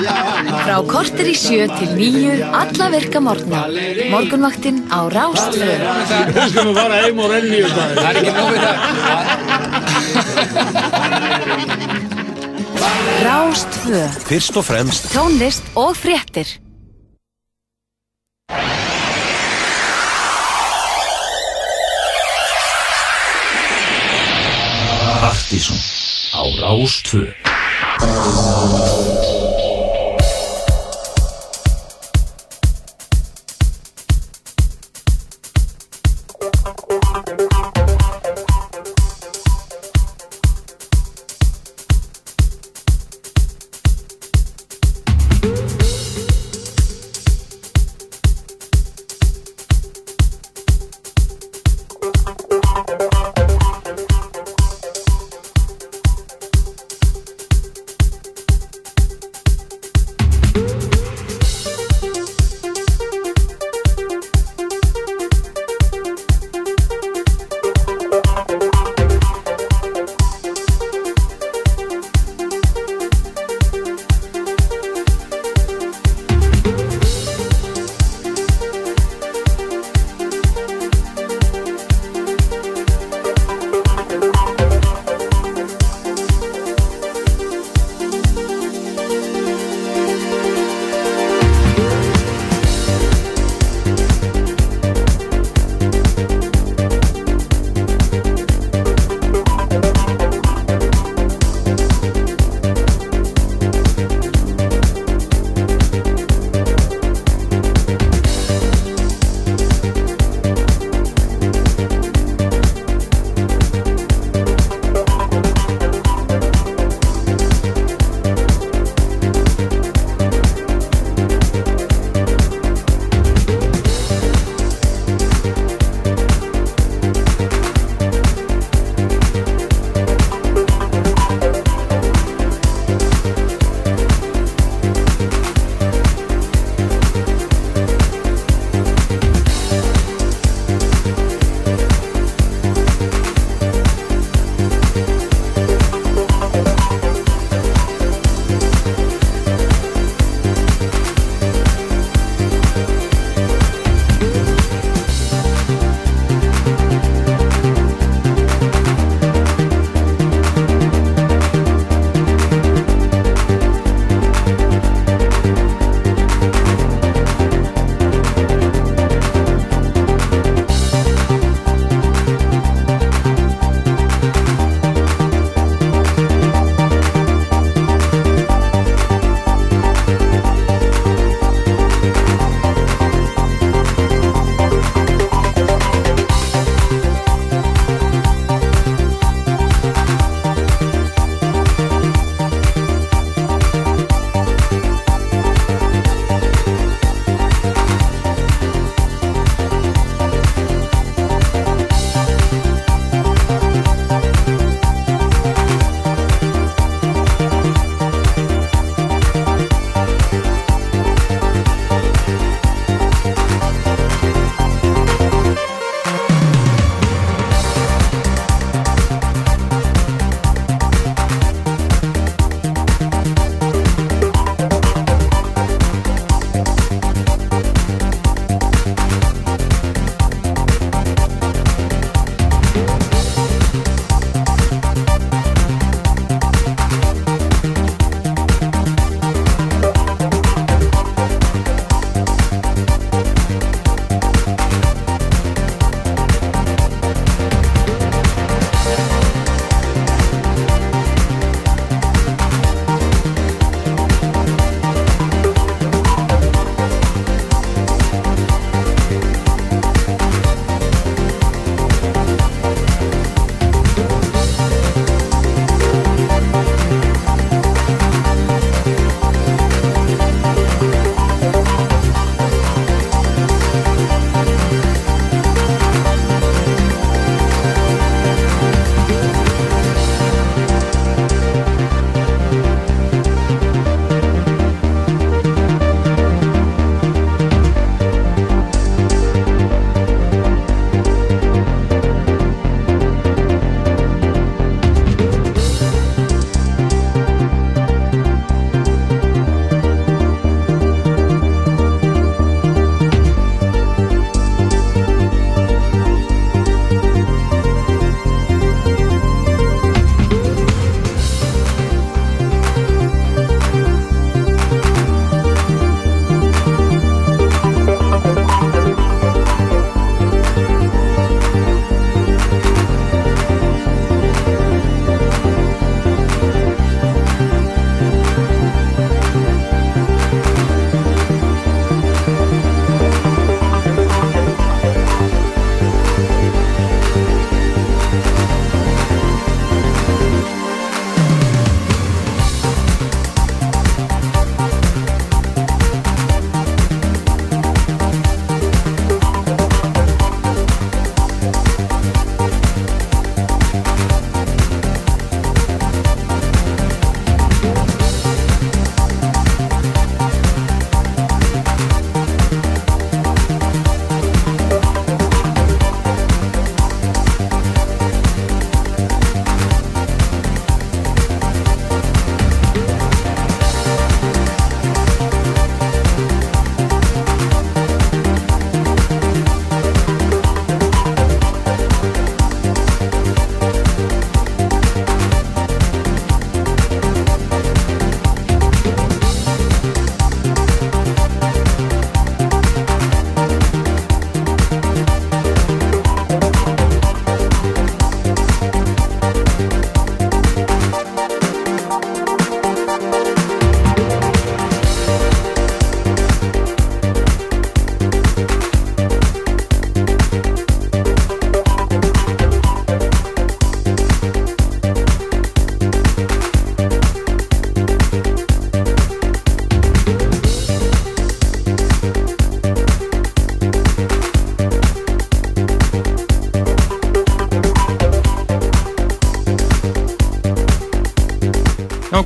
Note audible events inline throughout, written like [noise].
Frá korter í sjö til nýju, alla virka morgna. Morgunvaktin á Rástföð. Við skulum fara heim og renni. Það er ekki nógu það. Rástföð. Fyrst og fremst Tónlist og fréttir. Partíson á Rástvö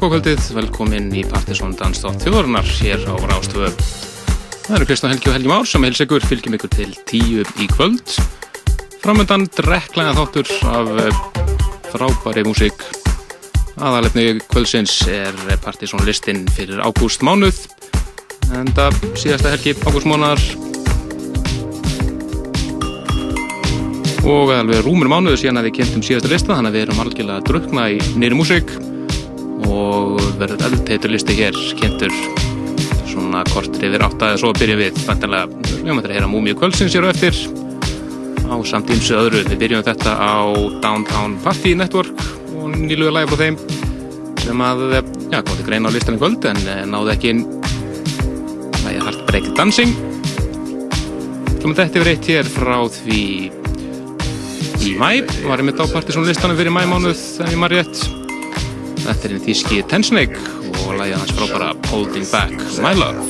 Rokkokvöldið, velkomin í Partiðsson Dansdótt þjóðarinnar hér á Rástöfu. Það eru Kristján Helgi og Helgi Már sem heils ykkur, fylgjum ykkur til tíu í kvöld. Framöndan drekklaða þáttur af eh, frábæri músík. Aðalefni kvöldsins er Partiðsson listin fyrir ágúst mánuð. En það síðasta helgi ágúst mánar og alveg rúmur mánuðu síðan að við kynntum síðasta lista þannig að við erum algjörlega að drukna í nýri músík verður eldteitur listi hér kynntur svona kortir yfir átt að svo byrjum við vantanlega, við höfum að heyra múmíu kvöldsins hér og eftir. Á samt ímsu öðru, við byrjum þetta á Downtown Party Network og nýluga læg frá þeim sem að, já, kom til greina á listanum kvöld en eh, náðu ekki inn. Lægið Heartbreak Dancing. Svo með þetta yfir eitt hér frá því í mæ, var ég mitt á partysónu listanum fyrir mæmánuð, en ég maður rétt Þetta er þíski Tensnake og lægið hans frábara Holding Back My Love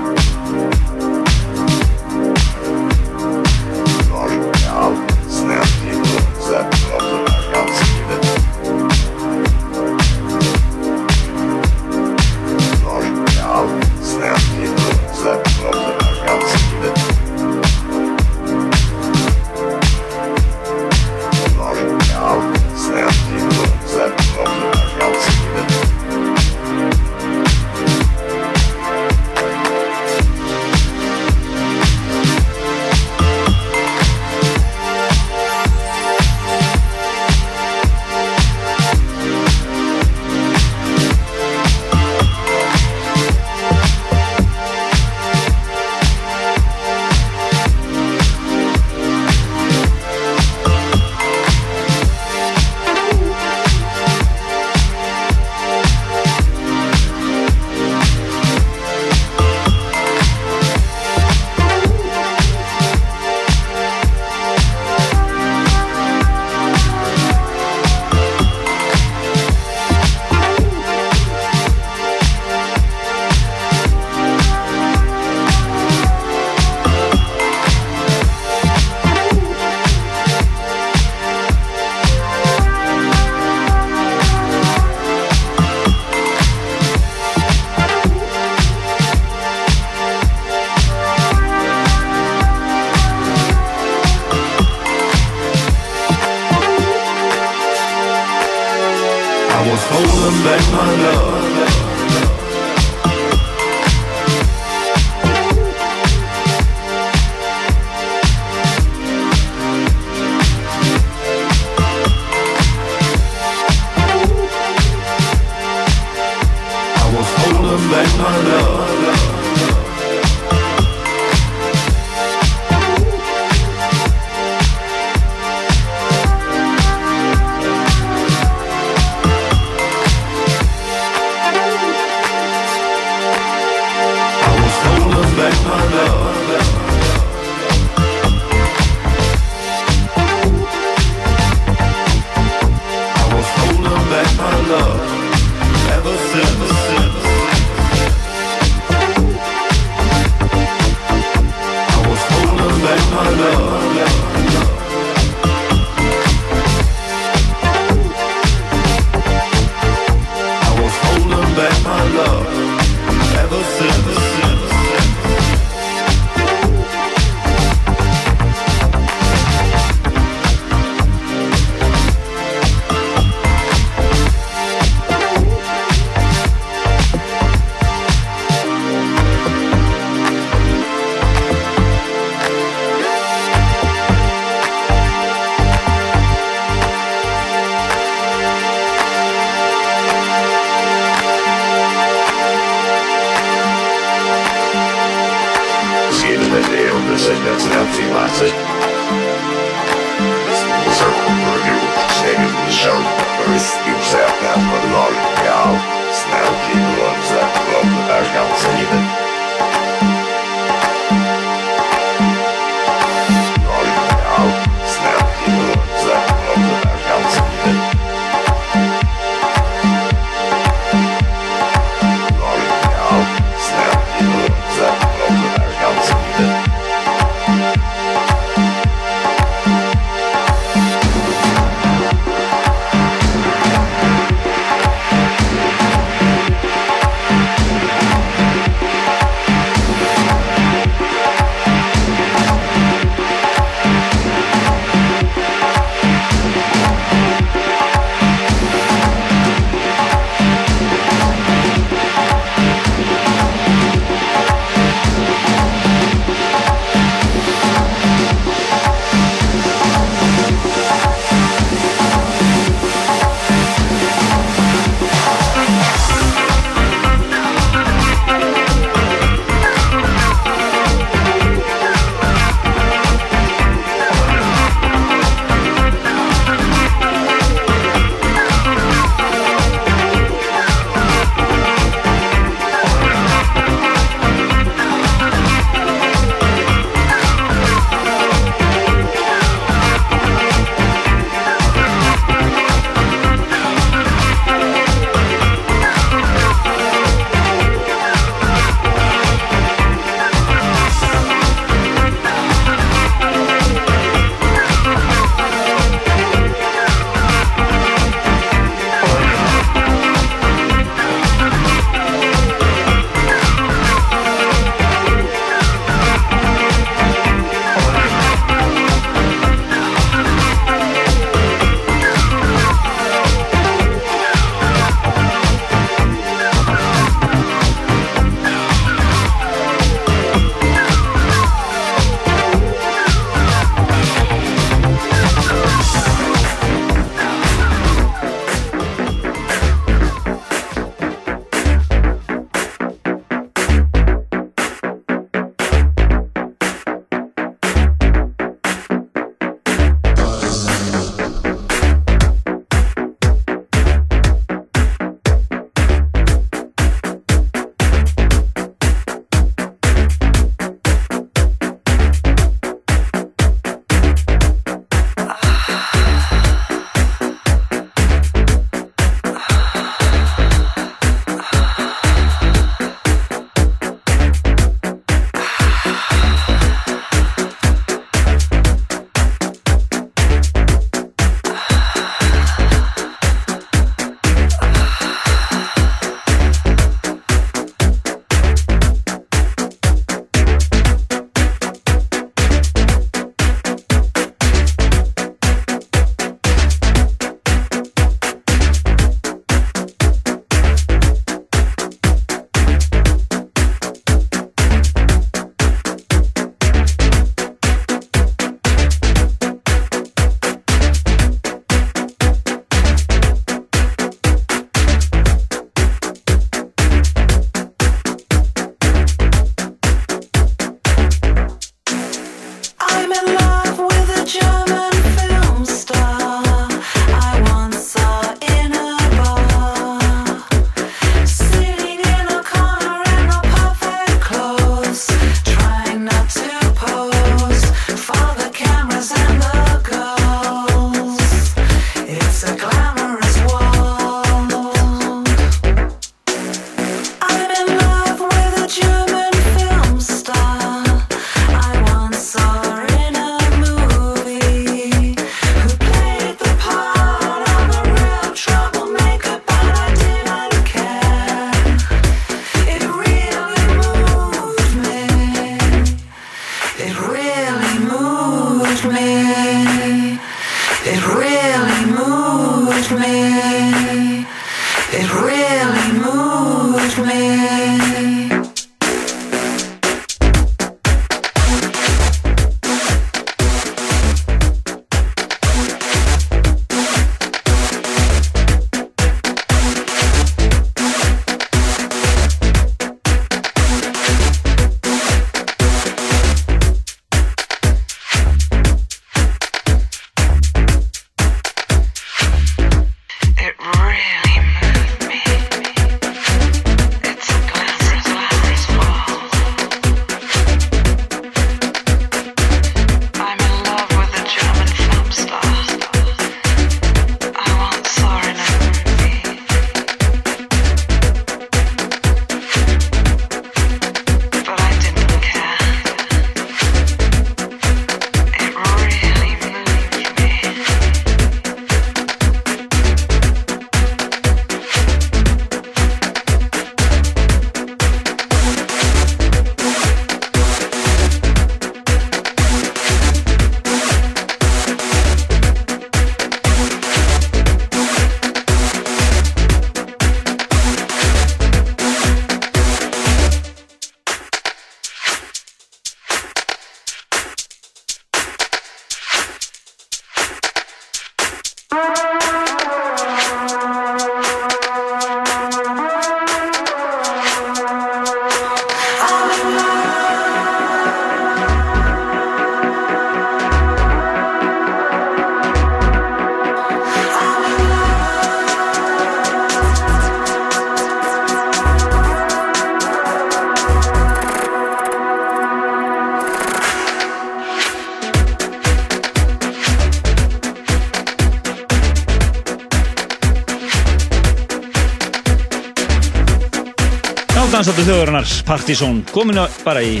Partizón komin á- bara í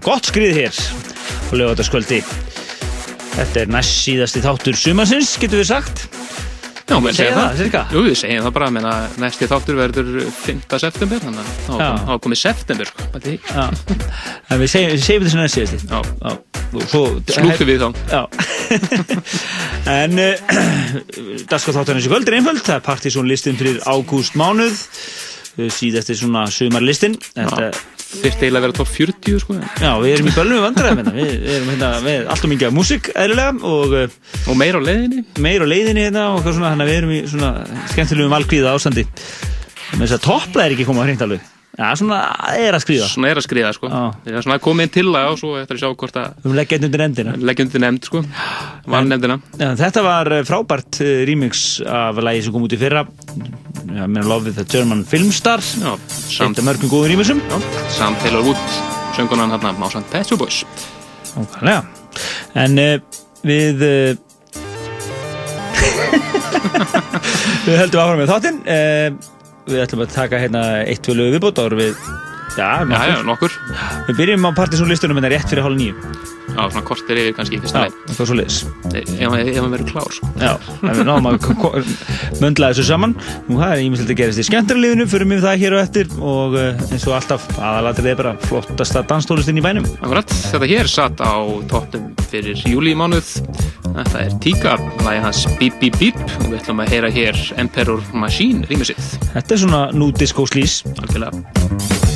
gott skrið hér á lögataskvöldi Þetta er næst síðasti þáttur sumarsins, getur við sagt Já, Segja segja það, það. sirka? Jú, við segjum það bara, menna, næsti þáttur verður 5. september, þannig að er komið september, sko. Við segjum, við segjum þessu næst síðasti Já, Já, og slúfum við þá. [laughs] En [clears throat] uh, Dagskáð þáttarins í kvöld er einföld Það er Partizón listin fyrir ágúst mánuð uh, síðasti svona sumarlistin Þetta, Þyrfti eiginlega að vera top 40, sko. já, við erum í bölnum við vandræðum hérna. við, við erum hérna með alltaf mikið af músík eðlilega og uh, Og meira á leiðinni. meir á leiðinni hérna og svona, við erum í svona skemmtilegum valgríða ástandi þess að toppla er ekki komað hreint alveg Já, svona er að skriða Svona er að skriða, sko. Það er svona komið inn til það og svo eftir að sjá hvort að Við leggja einn undir endina leggjum til nefnd, sko. Valnefndina. Já, þetta var eh, frábært eh, remix af lagi sem kom út í fyrra. Já, mér Love with the German Filmstar Já, Eitt samt, af mörgum góðum remixum. Já, samt Taylor Wood, söngunan hérna, Másand Pet Shop Boys. Ókvæðlega En uh, við uh, [laughs] Við höldum áfram með þáttinn. Uh, Við ætlum að taka hérna eitt tvö lögu viðbót áður við Já, Já, já, nokkur. Við byrjum á partysónlistunum en það er rétt fyrir hálf nýju Já, svona kortir yfir kannski í fyrsta Já, leið. eitthvað svo liðis Ef ef hann verður klár, sko. Já, en við náðum að möndla þessu saman Nú það er ímyndilegt að gerast í skemmtarliðinu fyrir mig það hér og eftir og uh, eins og alltaf aðalatrið er bara flottasta danstólistinn í bænum Akkurat, þetta hér satt á toppnum fyrir júli mánuð. Þetta er Tíka, lagi hans Bíp Bíp Bíp og við ætlum að heyra hér Emperor Machine rýmisið, Þetta er svona nú disco slís algjörlega.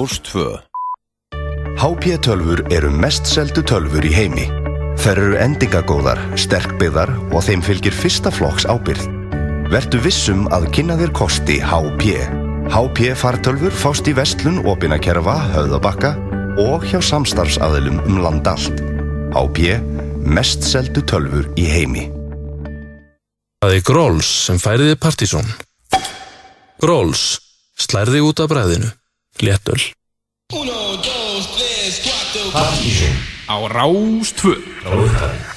Rástvö HP tölfur eru mest seldu tölfur í heimi. Þær eru endingagóðar, sterkbyggðar og þeim fylgir fyrsta flokks ábyrð. Vertu vissum að kynna þér kosti HP. HP fartölfur fást í vestlun opinakerfa, höfðabakka og hjá samstarfsaðilum um land allt. HP, mest seldu tölfur í heimi. Það er Gróls sem færiði Partíson. Gróls, slærði út af bræðinu. Léttöl. Á Rástvö frá upphafi.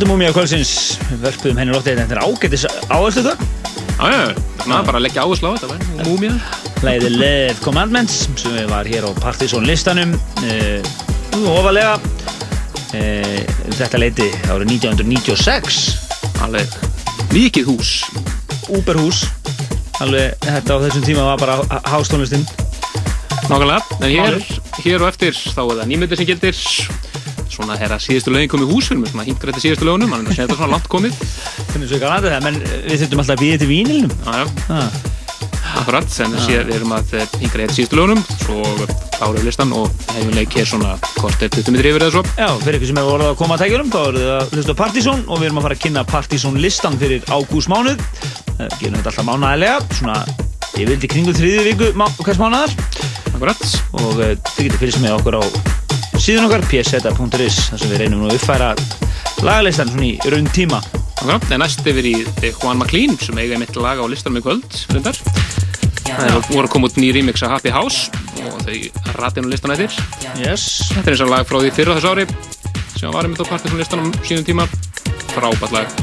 Þetta er múmíða kvöldsins, verpum henni lóttið þetta er ágættis áherslu það Já, já, svona bara að leggja áherslu á þetta, væri múmía. Læði Leð Commandments sem var hér á Partizón listanum uh, ofalega uh, þetta leiti árið 1996 Alveg mikið hús. Uberhús alveg þetta á þessum tíma var bara hástónlistinn Nákvæmlega, en hér, hér og eftir þá er það nýmyndir sem gildir svona þegar síðustu lögin komið hús fyrir mig, svona hingra þetta síðustu lögunum, þannig að þetta er svona langt komið. Hvernig svo ekki að það, menn við þurftum alltaf að býða til vínilnum. Já, já, akkurat, en við erum að hingra þetta síðustu lögunum, svo við listan og hefum leik hér svona kortir 20 mitri yfir eða svo. Já, fyrir ykkur sem hefur orðið að koma að tækjurum þá eruð þið að hlusta Partizón og við erum að fara að kynna Partizón listan fyrir ágúsmánuð Eh, gerum þetta alltaf mánæðilega svona ég vildi kringu þriði viku hvers mánuðar Akkurat. og þið getur fylgst með okkur á síðan okkar pseta.is þar sem við reynum nú að uppfæra lagalistan svona í raun tíma Akkurat, en næst yfir í Juan McLean sem eiga mitt lag á listan með kvöld, reyndar. Það voru að koma út ný remix af Happy House og þau ratið nú listan eftir. yes. Þetta er eins og lag frá því fyrra þessu ári sem var einmitt á partysón listanum sínum tíma. Frábært lag.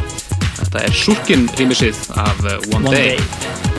Þetta er Surkin remixið af uh, One, One Day. day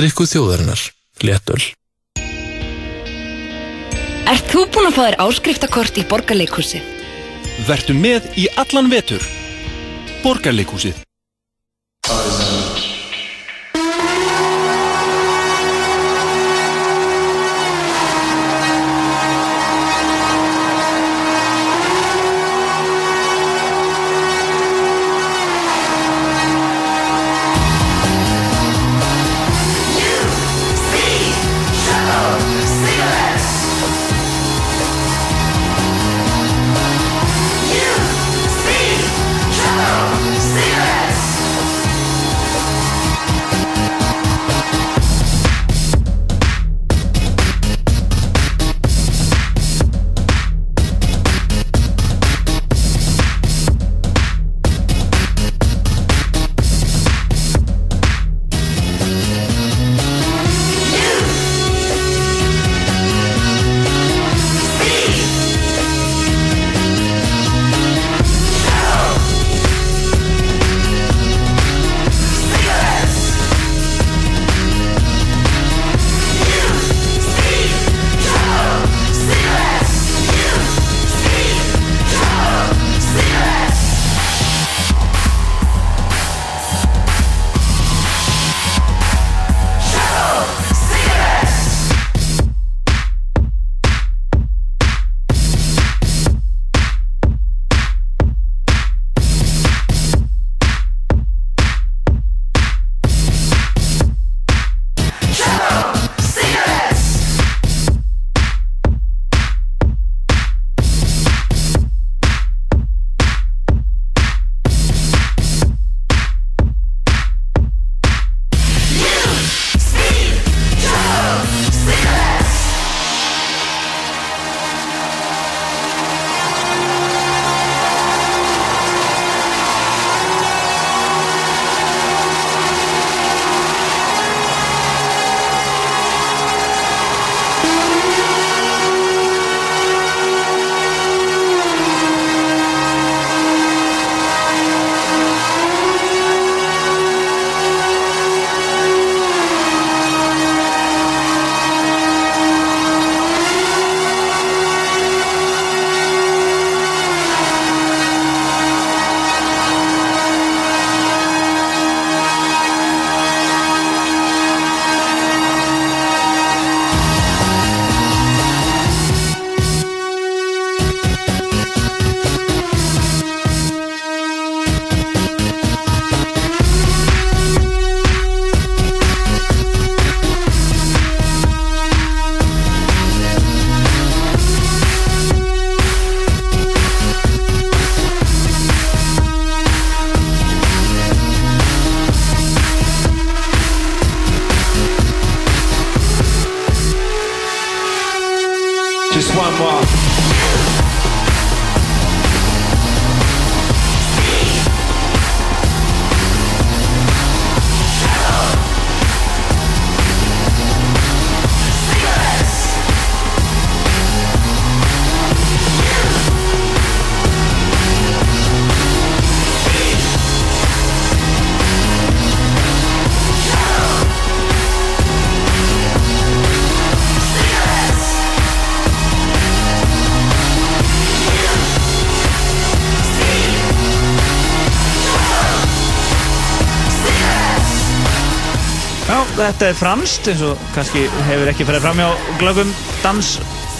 Dansdrykku þjóðarinnar Léttöl Ert þú búinn að fá þér áskriftakort í borgarleikhúsið? Vertu með í allan vetur. Borgarleikhúsið. Þetta er franskt eins og kannski hefur ekki farið fram hjá glöggum dans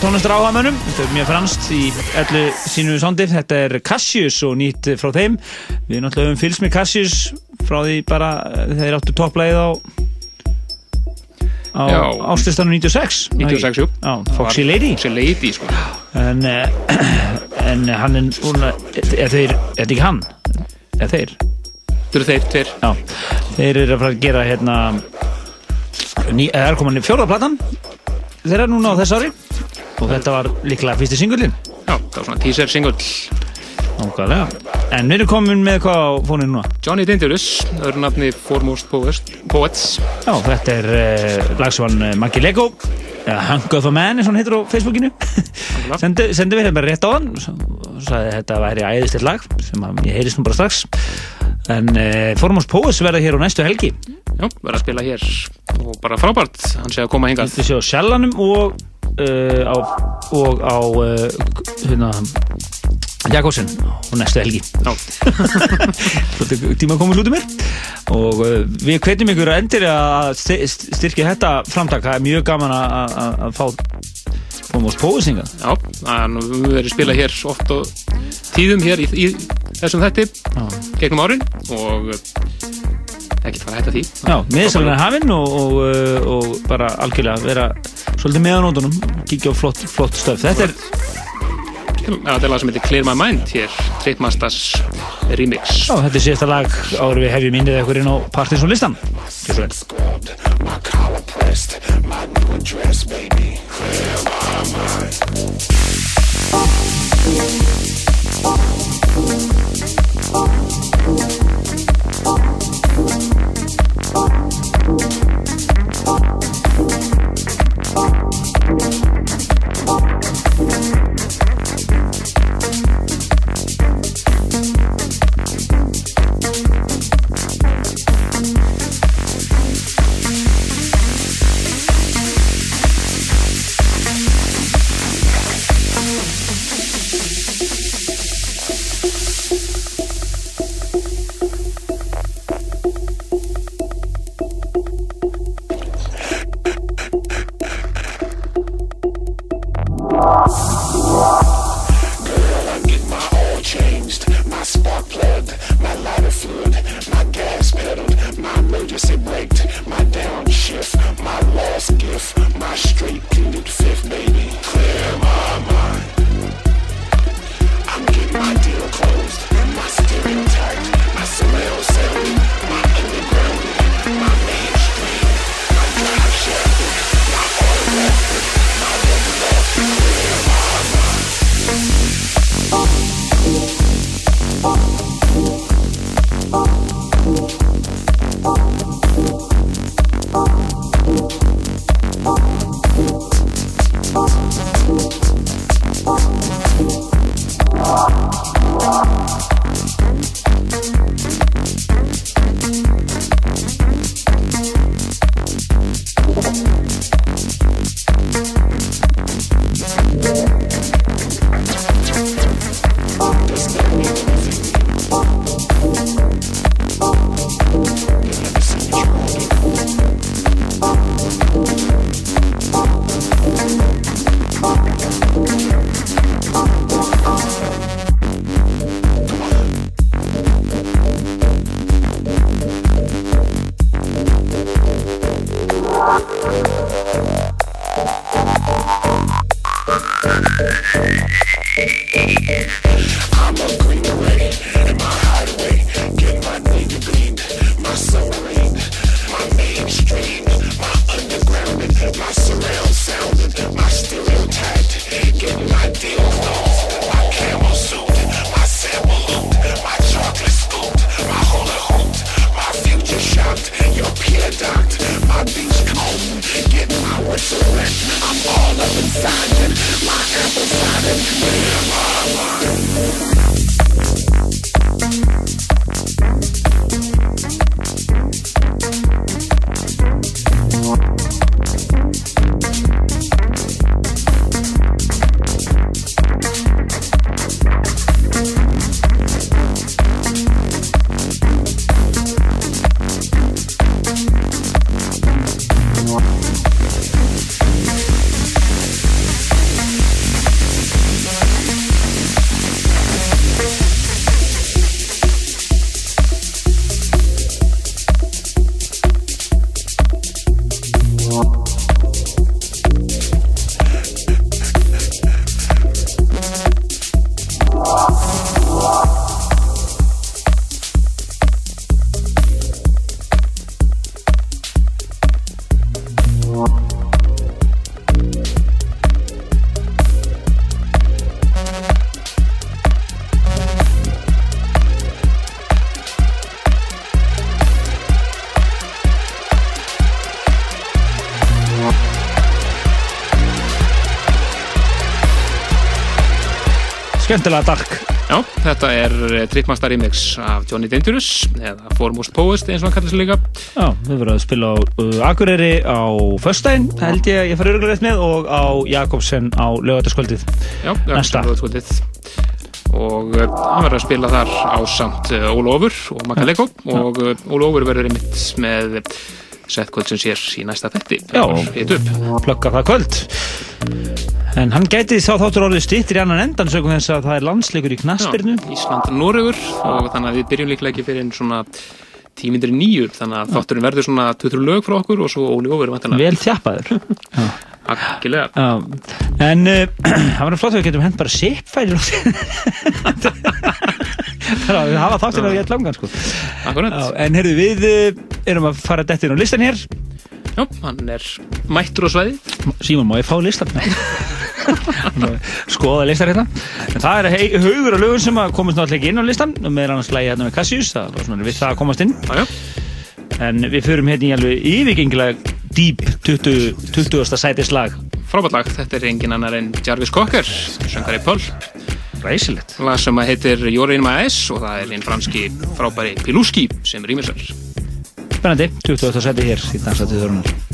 tónlistar áhagamönnum. Þetta er mjög franskt í öllu sínu sándi. Þetta er Cassius og nýtt frá þeim. Við náttúrulega höfum fylgst með Cassius frá því bara eh, þeir áttu topplægið á á Já. ástlistanum 96. 96, jú. Já, Foxy Lady. Foxy Lady, sko. En, eh, [clears throat] en hann er er þeir, er þetta ekki hann? Er þeir? Þetta eru þeir, tveir. Já, þeir eru að fara að gera hérna ný, eða er komin fjórðaplatan þeirra núna á þess ári. Og þetta var líklega fyrsti singullin Já, það var svona teaser single. Nákvæmlega. En við erum komin með hvað á fóninu núna? Johnny Dangerous, öðru nafni Foremost Poets. Poets. Já, þetta er uh, lag sem hann uh, Maggi Lego. Hunk of a Man eins og hann heitir á Facebookinu. [laughs] Sendi, sendi við hérna rétt á hann. Og sagði þetta væri æðislegt lag sem að ég heyrist nú bara strax. En uh, Formos Póes verða hér á næstu helgi Já, verða að spila hér og bara frábært, hann sé að koma hingað. Við séum á Sjallanum og uh, á, og á uh, hérna Jakobsen á næstu helgi. [laughs] Tíma að út um mér. Og uh, við hvetjum ykkur að sti- st- styrkja þetta framtak. Það er mjög gaman að- að að- að fá Formos Póes hingað. Já, að við verðum spila hér oft og tíðum hér í, í þessum þætti gegnum árin og ekki fara að hætta því. Já, miðsalinn er hafinn og, og, uh, og bara algjörlega vera svolítið með á nótunum kíkja á flott, flott stöf. Þetta er, Það er lag sem heitir Clear My Mind hér, Trippmasters remix. Já, þetta er síðasta lag áður við hefjum innið ekkur inn á Partisan listan. Gjör svo vel. My collar pressed, my new address, baby. Clear my mind. Skemmtilega dark. Já, þetta er eh, Trippmaster remix af Johnny Dangerous eða Foremost Poest eins og hann kallar sig líka. Já, við verðum að spila á uh, Akureyri á föstudaginn, held ég að ég fari örgulega rétt með og á Jakobsen á lögataskvöldið Já. Jakobsen og uh, hann verður að spila þar á samt uh, Ólofur og Makaleko og uh, Ólofur verður einmitt með settkvöld sem sér í næsta þetti Já. plugga það kvöld En hann gæti þá þáttur orðið stýttir í annan endan sögum þess að það er landsleikur í knaspirnu Ísland Noregur og þannig að við byrjum líklega ekki fyrir en svona tímyndir nýju þannig að þátturinn verður svona 20 lög frá okkur og svo Óli Óver Vel þjappaður. Akkilega Já, en uh, [clears throat] það var flott að við getum hent bara sipfæri [laughs] Það er að við hafa þáttir að við gett langan sko. Akkurat. Já, En heyrðu, við uh, erum að fara dettin á listan hér. Já, hann er mættur á svæði Símon, má ég fá listan? [laughs] Skoða listar hérna En það er haugur af lögun sem komast náttúrulega ekki inn á listan með annars lægi hérna með Cassius það var svona við það að komast inn já. En við förum hérna í alveg yfirgengilega deep 20. 20. sætislag Frábært lag, þetta er engin annar en Jarvis Cocker, söngari Pöll Ræsilegt lag sem heitir You're in my eyes og það er einn franski frábæri Piluski sem rýmisar Spennandi, 20. sæti hér í dansatið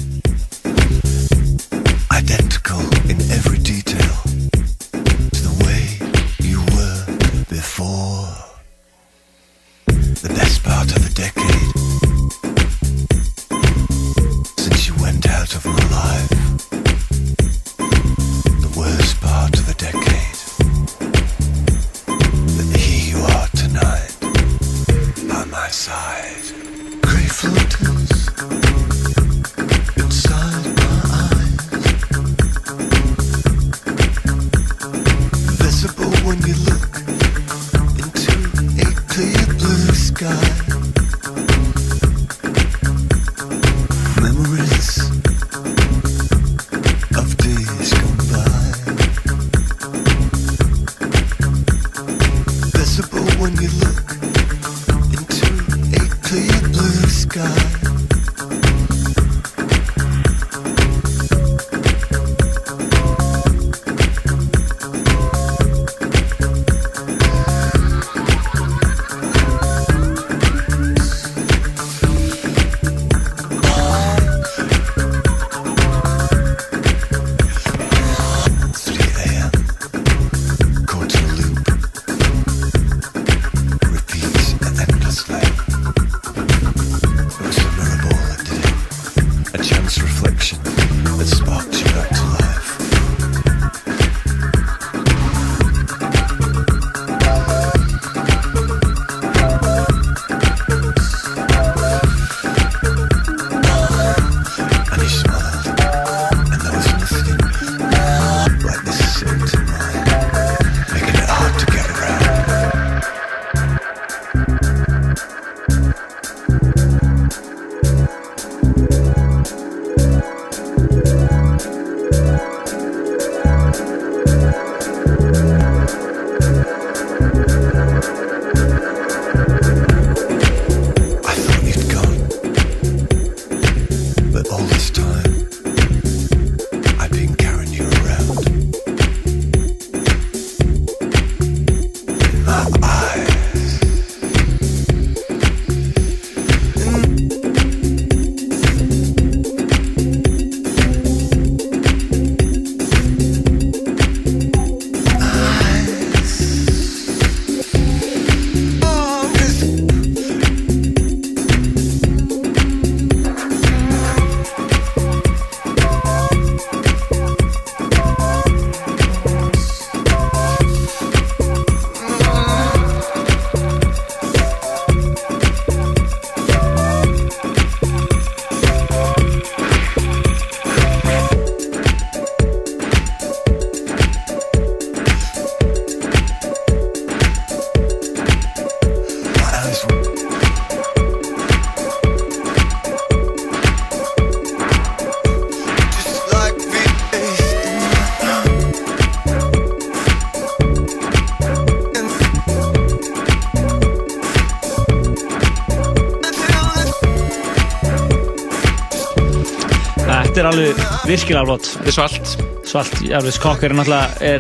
er alveg virkilega flott. Þetta er svalt. Svalt, Jarvis Kokker er náttúrulega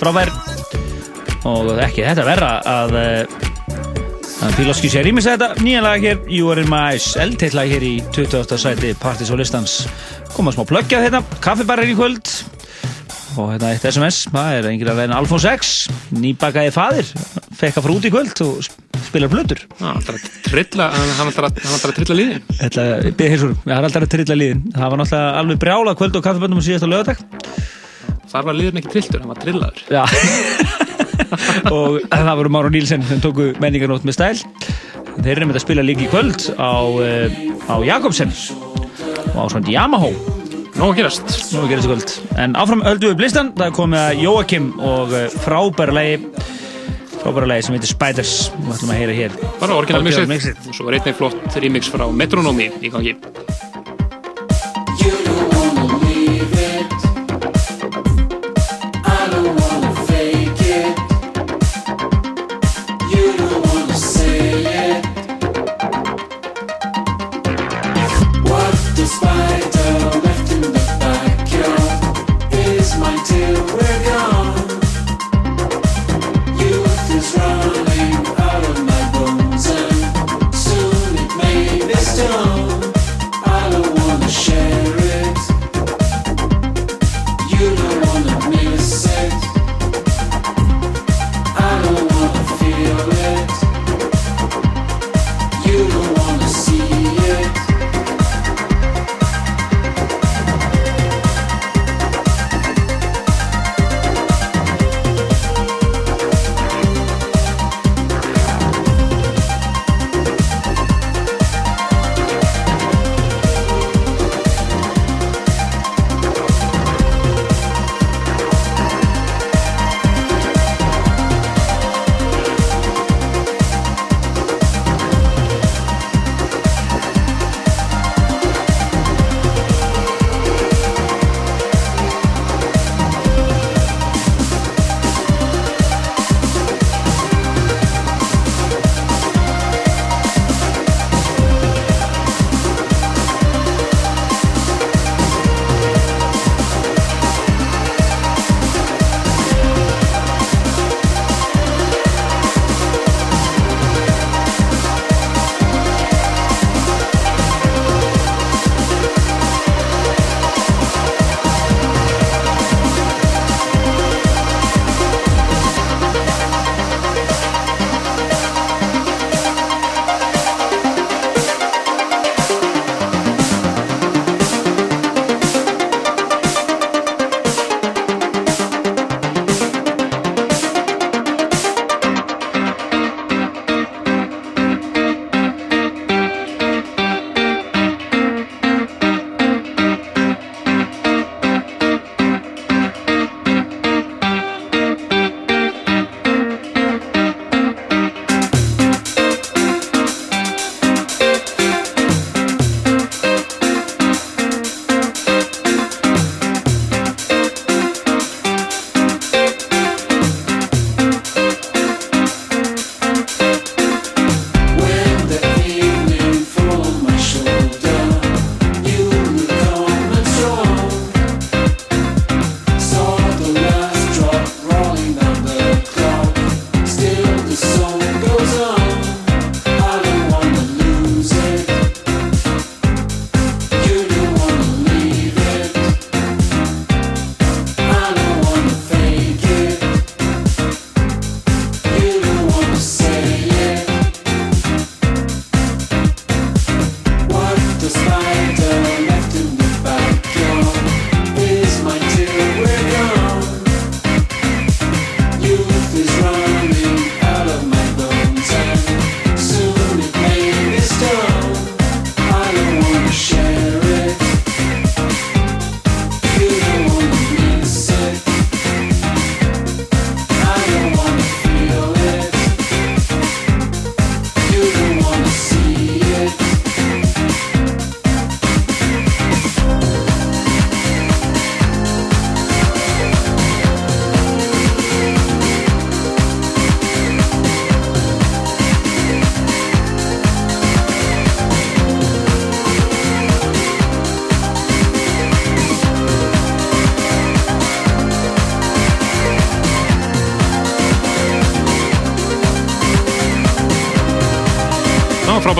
frábær. Og ekki þetta verra að að Piloski sé rýmis þetta nýja lag hér. You Are In My Eyes eldteitt lag hér í 20. sæti Partis og listans. Koma smá plöggja þetta kaffibarrir í kvöld. Og hérna eitt SMS það er að reyna Alfons X nýbakaði faðir fekk að fara út í kvöld og spilar blöður. Já, hann ætlar að trilla, hann hann ætlar að, hann ætlar að trilla það er alltaf að trilla liðin. Það var náttúrulega alveg brjála kvöld og kaffiböndum síðast á lögadag Þar var liðin ekki trilltur, hann var trillaður. [laughs] Og það voru Máru Nílsen sem tóku menningarnótt með stæl. Þeir eru með að spila líka í kvöld á, uh, á Jakobsen og á svona Yamaha. Nó að gerast. Nó að gerast í kvöld. En áfram öldu upp listan, það er komið að Jóakim og uh, frábæra lagi frábæra lagi sem heitir Spiders við ætlum að heyra hér Bara orginal mixið. Og svo var einnig flott remix frá Metronomi í gangi.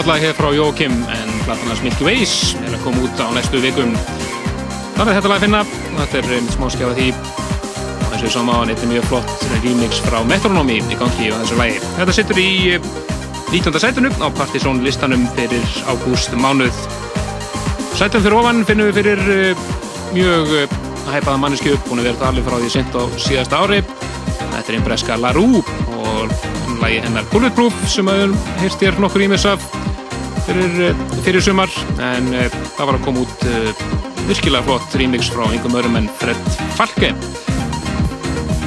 Frábært lag hér frá Jókim en platanars Milky Ways er að koma út á næstu vikum. Það er þetta lag að finna og þetta er um, smá skjáða því og eins og ég sá maður, þetta er mjög flott remix frá Metronomy í gangi á þessu lagi. Þetta sittur í eh, 19. sætunum á Partizón listanum fyrir ágúst mánuð. Sætum fyrir ofan finnum við fyrir uh, mjög hæpaða mannesku búin að vera alveg frá því sent á síðasta ári. Þetta er einn breska LaRue og lagi hennar Bulletproof sem að við heyrst þér nokkur ímis af fyrir, uh, fyrir sumar en uh, það var að koma út uh, virkilega flott remix frá einhverjum öðrum en Fred Falke.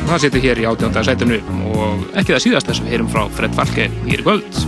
Það setur hér í átjönda sætinu og ekki það síðast þess að við heyrum frá Fred Falke hér í kvöld.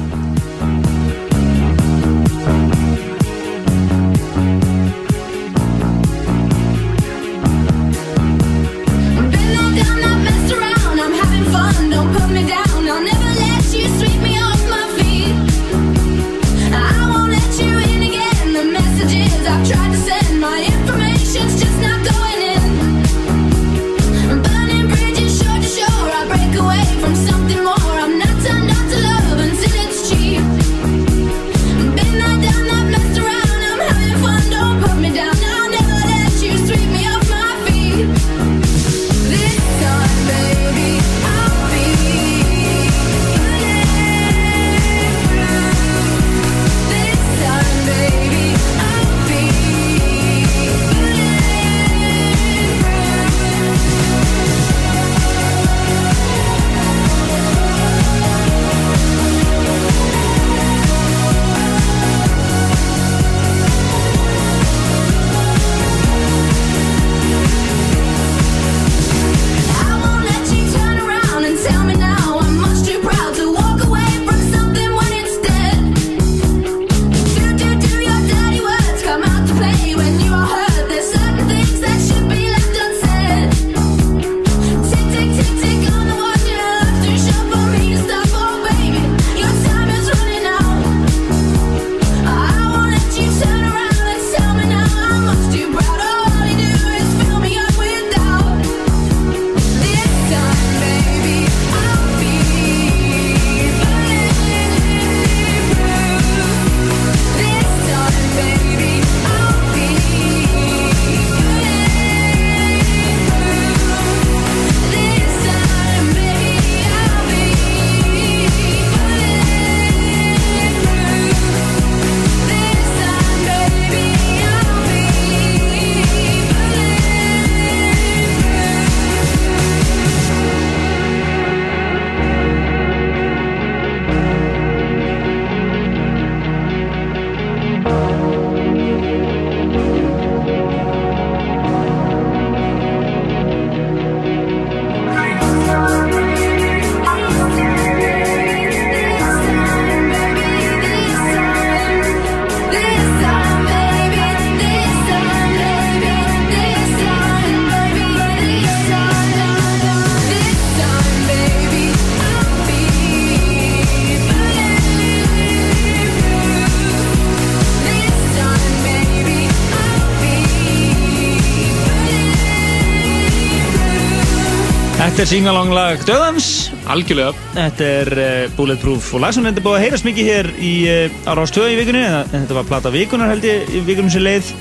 Þetta er singalonglag Döðans. Algjörlega. Þetta er uh, Bulletproof og lag sem er búið að heyrast mikið hér í uh, á Rástöðu í vikunni þetta var plata vikunar held ég í vikunum sem leið.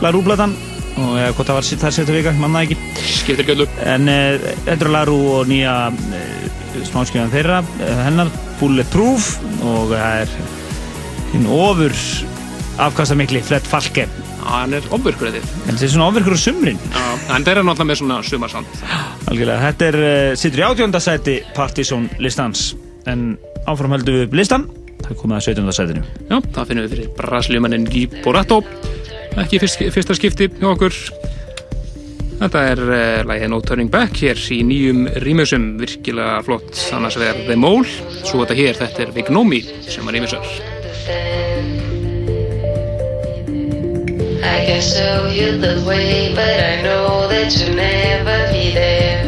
Larú platan og eða hvort það var þar setja vika, manna ekki. Skiptir göllu. En uh, þetta er Larú og nýja smáskjöðan þeirra hennar Bulletproof. Og það er hinn ofur afkastamikli Fred Falke. Hann er ofvirkur þetta En þetta er svona ofvirkur á sumrin. Já, en þeir eru náttúrulega með svona sumarsand Algjörlega, þetta er uh, sittur í átjóndasæti Partizón listans. En áfram höldum við upp listan það komið að 17. sætinu. Já, það finnum við fyrir brasiljumannin Guy Borato ekki fyrst, fyrsta skipti hjá okkur. Þetta er uh, lagið No Turning Back hér í nýjum rýmusum virkilega flott. Annars vegar The Mole. Svo þetta hér, þetta er Vignomi sem var rýmusar I can show you the way, but I know that you'll never be there.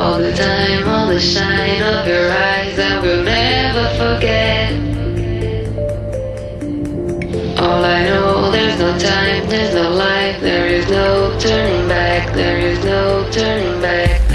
All the time, all the shine of your eyes, I will never forget. All I know, there's no time, there's no life, there is no turning back, there is no turning back.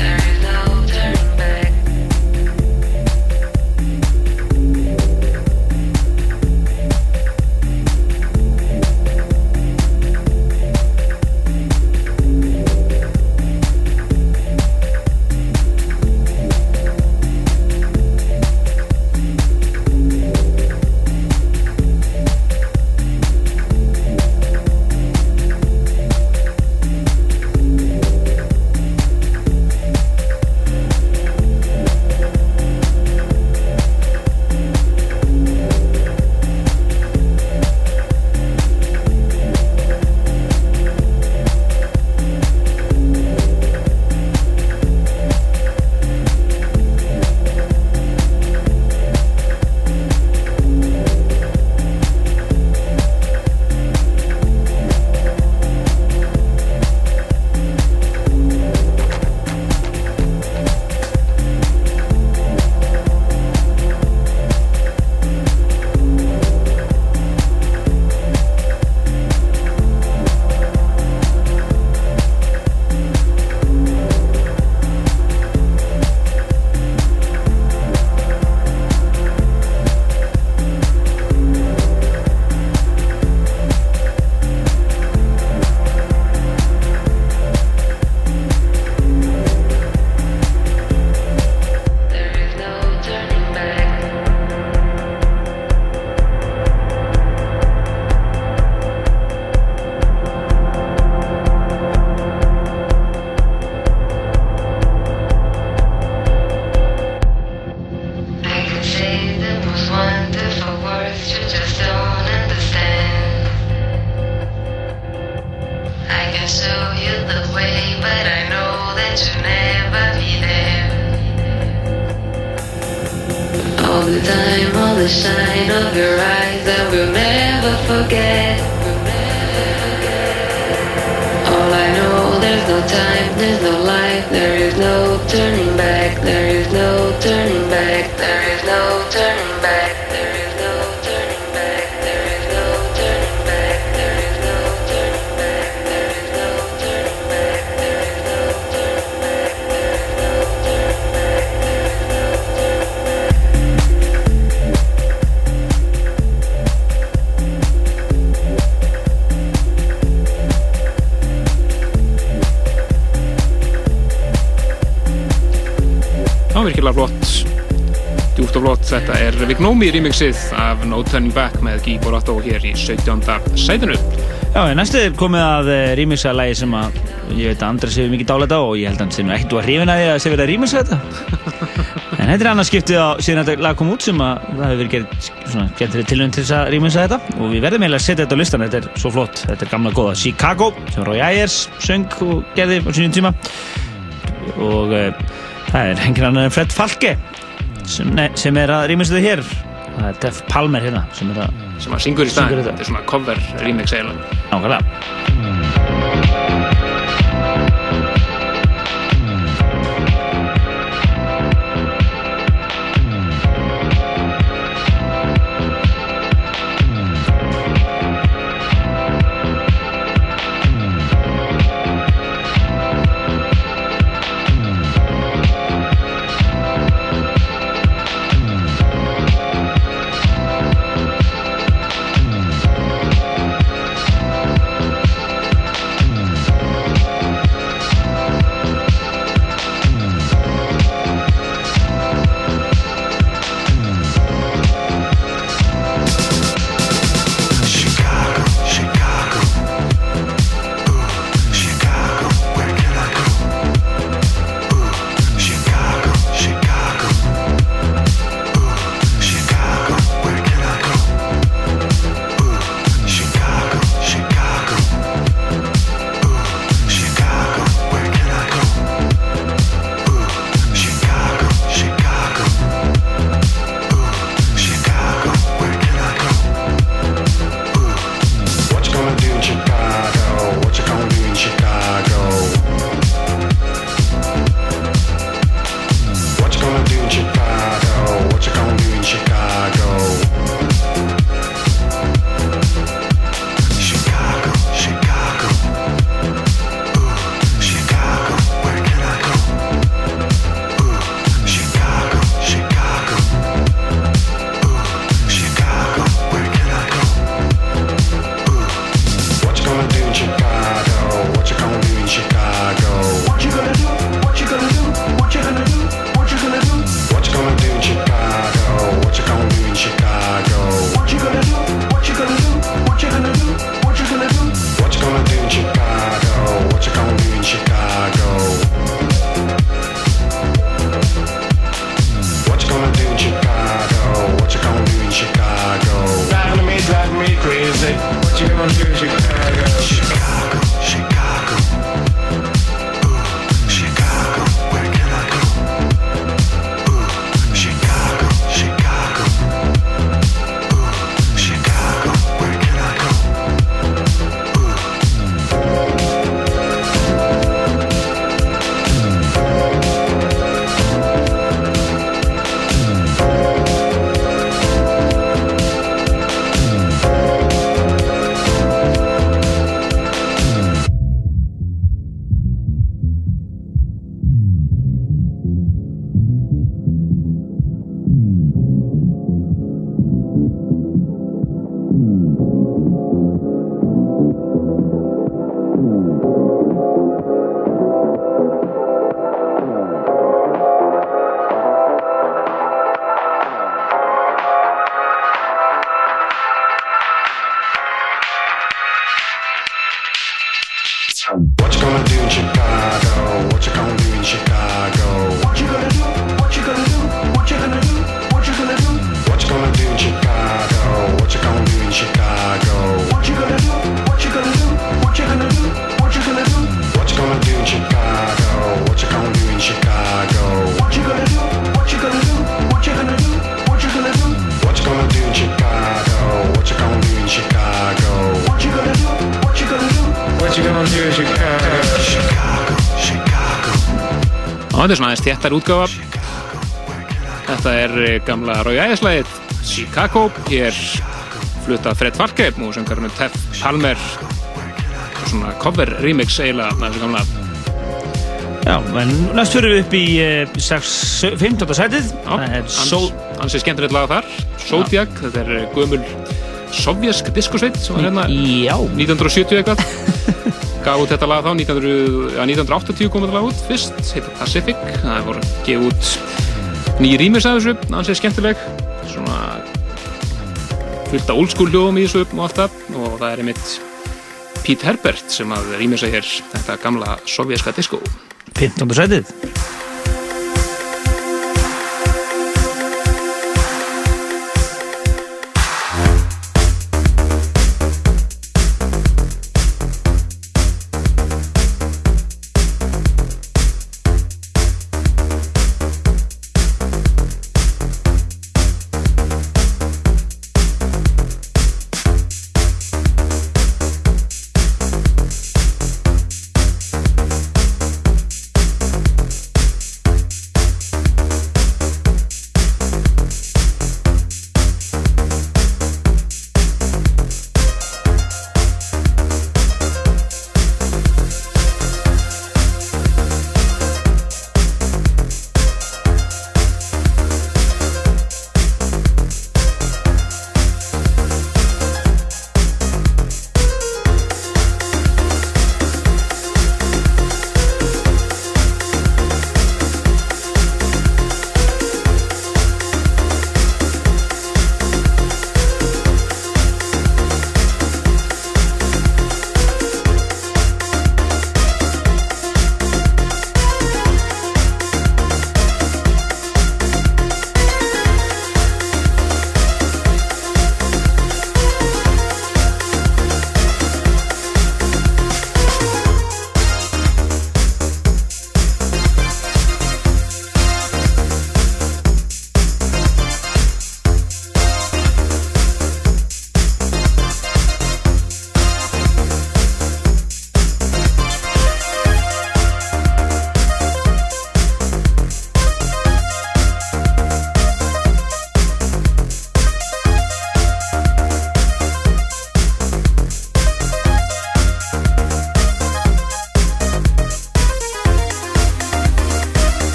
Vignomi remixið af No Turning Back með Guy Borato hér í 17. sætinu. Já, næstu er komið að rýmiksa lagi sem að ég veit að Andres hefur mikið dálætt á og ég held að hann sé nú ekkert að hrifina því að sé verið að rýmiksa þetta. [laughs] En þetta er annars skiptið á síðan þetta lag kom út sem að það hefur verið fyrir tilhund til þess að rýmiksa þetta. Og við verðum eiginlega að setja þetta á listan, þetta er svo flott. Þetta er gamla góða Chicago sem Roy Ayers söng og gerði á sínum tíma. Og uh, það er engin annar en Fred Falke sem, nei, sem er að rýmiksa þetta hér. Það er Def Palmer hérna sem er að sem að syngur í staðin, þetta. þetta er svona cover remix eiginlega. Nákvæmlega þéttar útgáfa þetta er eh, gamla Rói Ægislæðið Chicago hér flutta Fred Falke og söngarinn Teff Palmer. Og svona cover remix eiginlega með þessu gamla. Já, en næst fyrir við upp í uh, 6, 15. sætið. Það er Soul Hans er skemmtilegt lag þar. Zodiac, þetta er eh, gömul sovjask diskosveit sem var hérna Já. 1970 eitthvað gaf út þetta lag þá 1900, ja, 1980 kom þetta lag út. Fyrst heitir Pacific. Það voru gefið út nýjir rýmis af þessu hans er skemmtileg. Svona fullt af old school hljóðum í þessu og allt það. Og það er einmitt Pete Herbert sem að rýmisa hér þetta gamla sovjaska disko 15. sætið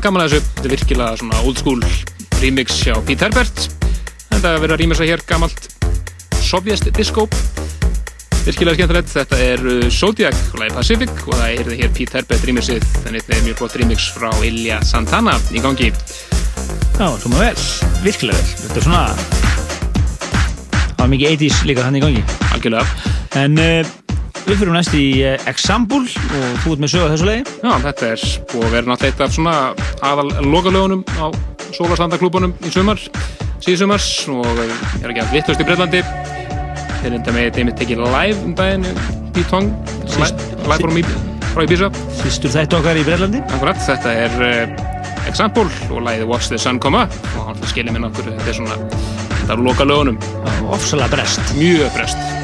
Var gaman að þessu, þetta er virkilega svona old school remix hjá Pete Herbert. Þetta er verið að rýmisa hér gamalt sovjast disco. Virkilega skemmtilegt, þetta er uh, Zodiac lagi Pacific og það er hér Pete Herbert rýmisið þannig að þetta er mjög flott remix frá Ilja Santana í gangi. Já, svona vel, virkilega vel. Þetta er svona Það var mikið 80s líka hann í gangi. Algjörlega. En uh, við fyrir næst í uh, Example og þú ert með sögu þessu lagi. Já, þetta er búið að vera náttúrulega eitt af svona aðal lokalögunum á Sólarstandaklúbunum í sumar, síðsumars og eh, ég er ekki að vittlust í Breitlandi þeir enda með þeim tekið live um daginn í Tong Síst- live frá, Í- frá Ibiza Sýstur þetta okkar í Breitlandi Akkurat, þetta er Example og lagið Watch the Sun Come Up. Og hann skilir minn okkur, þetta er svona þetta er lokalögunum. Ofsalega brest Mjög brest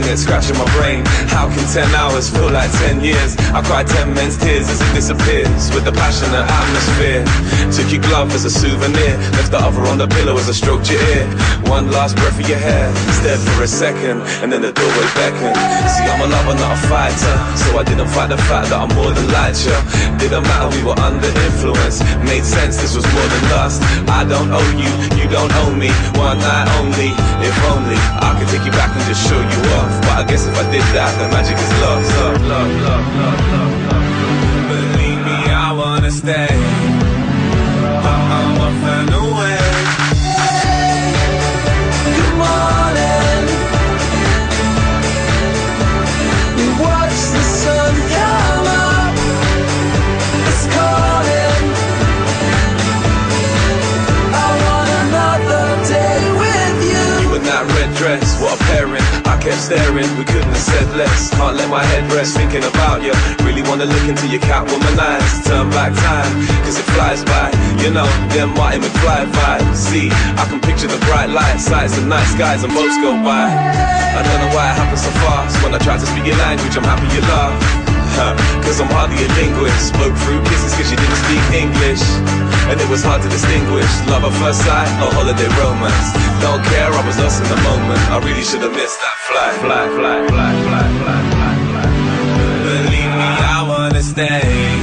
can it? Scratching my brain. How can 10 hours feel like 10 years? I cry 10 men's tears as it disappears with the passionate atmosphere. Took your glove as a souvenir. Left the other on the pillow as I stroked your ear. One last breath of your hair. Stared for a second and then the doorway beckoned. See, I'm a lover, not a fighter. So I didn't fight the fact that I'm more than like you. Didn't matter, we were under influence. Made sense, this was more than lust. I don't owe you, you don't owe me. One night only, if only could take you back and just show you off. But I guess if I did that, the magic is lost. Love, love, love, love, love, love. Believe me, I wanna stay. Kept staring, we couldn't have said less. Can't let my head rest thinking about you. Really wanna look into your Catwoman eyes. Turn back time, cause it flies by. You know, them Martin McFly vibes. See, I can picture the bright lights, sights, the night skies, and boats go by. I don't know why it happens so fast. When I try to speak your language, I'm happy you laugh. Huh, Cause I'm hardly a linguist Spoke through kisses cause you didn't speak English And it was hard to distinguish Love at first sight or holiday romance. Don't care, I was lost in the moment. I really should have missed that flight Fly, fly, fly, fly, fly, fly, fly Believe me, I wanna stay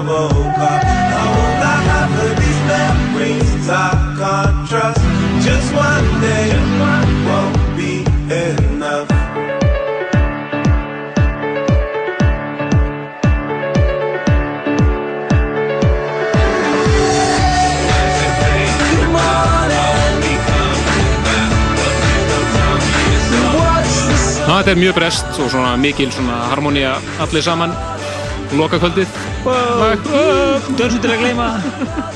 I woke up. I lie, half of these memories I can't trust. Just one day won't be enough. Þetta er mjög brest og svona mikil svona harmonía allir saman lokakvöldið. Dörsu til að gleyma.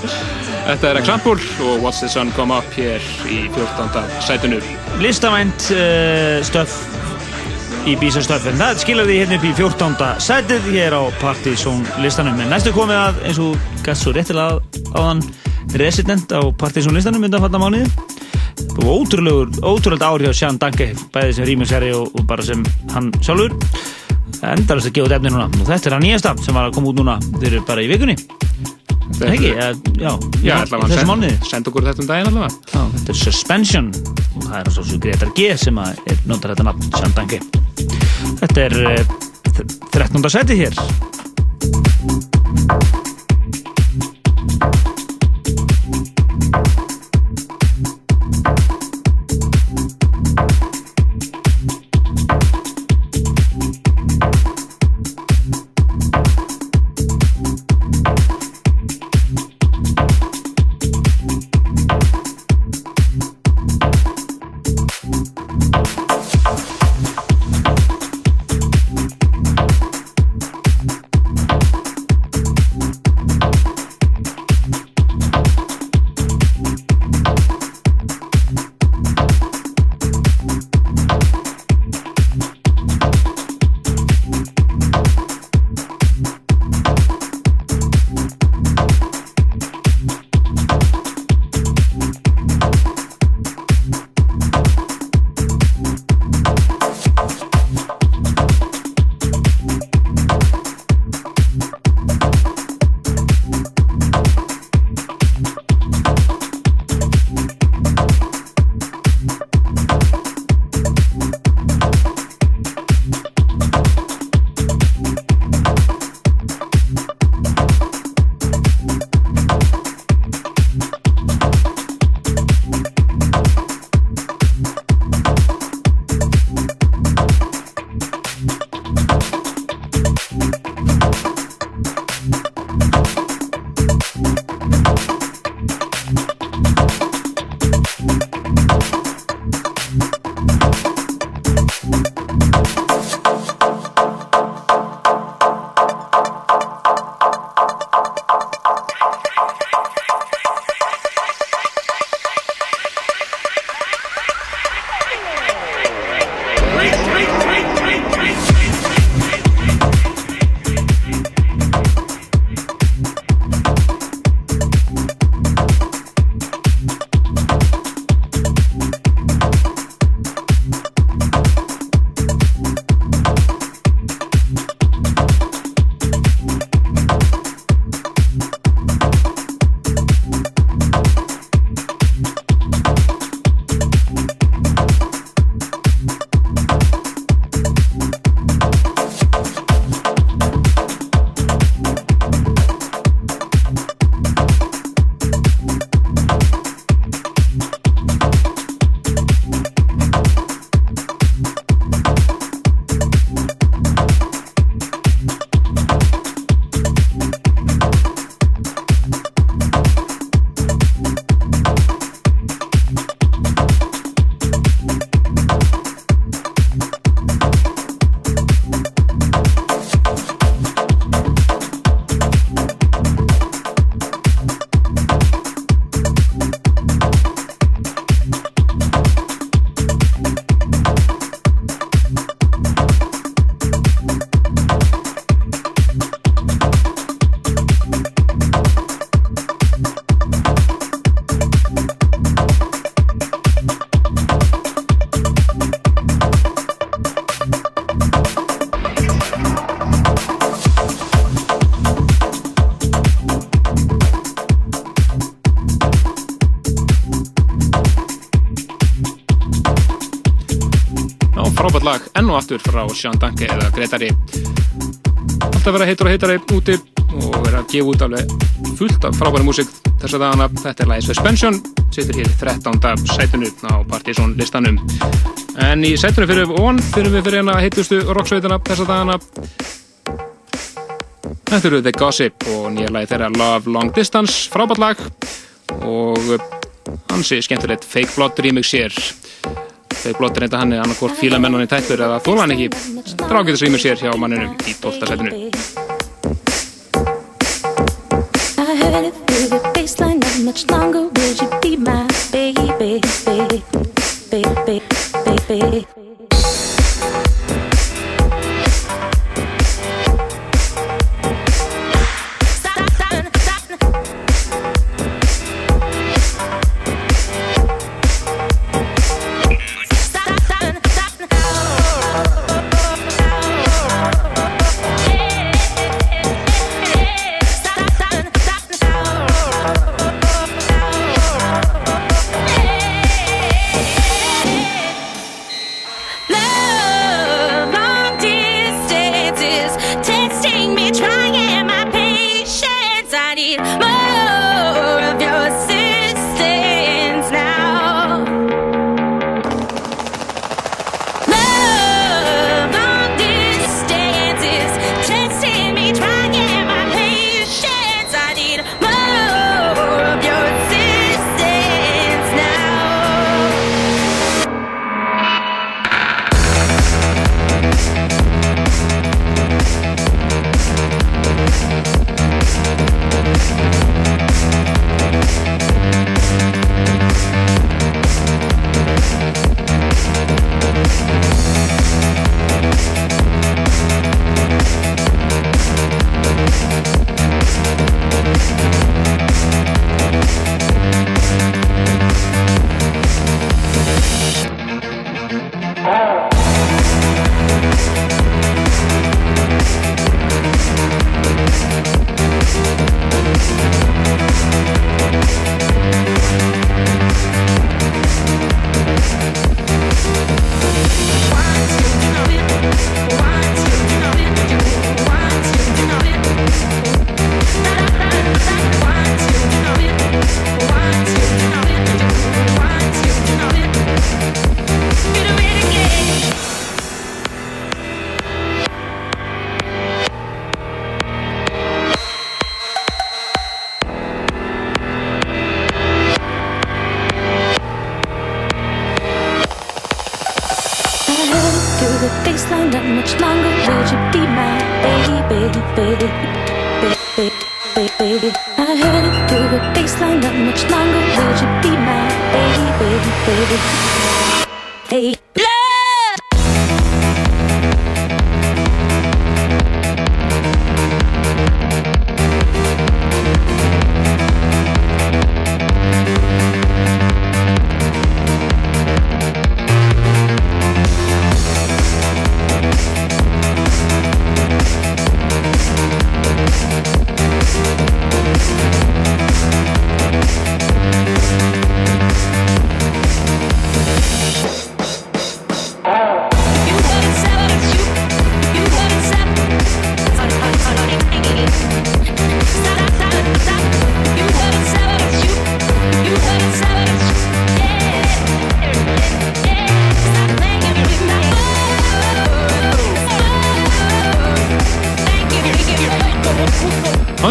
[laughs] Þetta er Example og What's the Sun Come Up hér í 14. sætinu. Listavænt uh, stöf í Bísa stöf en það því hérna upp í 14. sætið hér á Partizón listanum. En næstu komið að eins og gæst svo réttilega áðan resident á Partizón listanum undan fatna mánuði. Og ótrúlega ár hjá Sján Danke bæði sem rýmisherri og, og bara sem hann sjálfur endarast að gefa út efni núna. Og þetta er að nýjasta sem var að koma út núna eru bara í vikunni. Það ekki, já, já, þessum mánuði. send okkur þetta um daginn allavega. Já, þetta er Suspension. Og það er svo svo Gretar G sem að er notar þetta nafn Sjandangi Þetta er uh, 13. seti hér frábært lag enn og aftur frá Sean Danke eða Gretari. Alltaf vera heitur og heitari úti og vera að gefa út alveg fullt af frábæri músík þess að dagana. Þetta er lagið Suspension situr hér í 13. sætunu á Partizón listanum. En í sætunu fyrir von fyrir við fyrir hérna heitustu rocksveitina þess að dagana. Þetta eru The Gossip og nýja lagi þeirra Love Long Distance, frábært lag. Og hansi skemmtilegt Fake Blood remix hér Blood er þetta hann er annarkort fílamennan í tættur eða þóla hann ekki drágætis remix hér hjá manninum í 12. setinu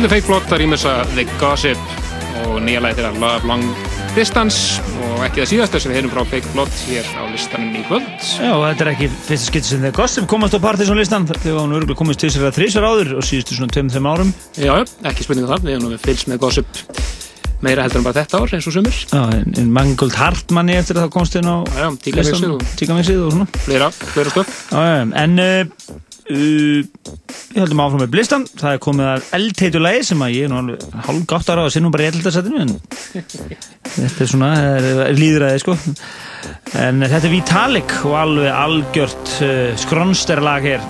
Er fake blog, það rýmur þess að The Gossip og nýja lagi þeirra Love Long Distance. Og ekki það síðast þess að við heyrum frá fake blog hér á listanum í kvöld. Já, þetta er ekki fyrsta skipti sem þeir Gossip komast á Partizón listan. Þegar hann örgulega komist til sér að þrísar áður og síðustu svona 2-3 árum. Já, ekki spurninga þar, við hefum nú fylgst með Gossip meira heldur en bara þetta ár eins og sumur Já, en, en Mangold Hartmanni eftir að það komst inn á Já, Tíkamixið og- Tíkamixið og svona. Fleira, fleira stöf Já, já, en uh, uh, við höldum áfram með blistan. Það er komið að eldheitulegi sem að ég er nú hálf gátt ára og sé nú bara í eldheitasætinu en þetta er svona er, er líðræði sko. En þetta er Vitalik og alveg algjört uh, skronsterlag hér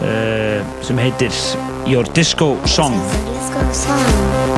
uh, sem heitir Your Disco Song. Disco song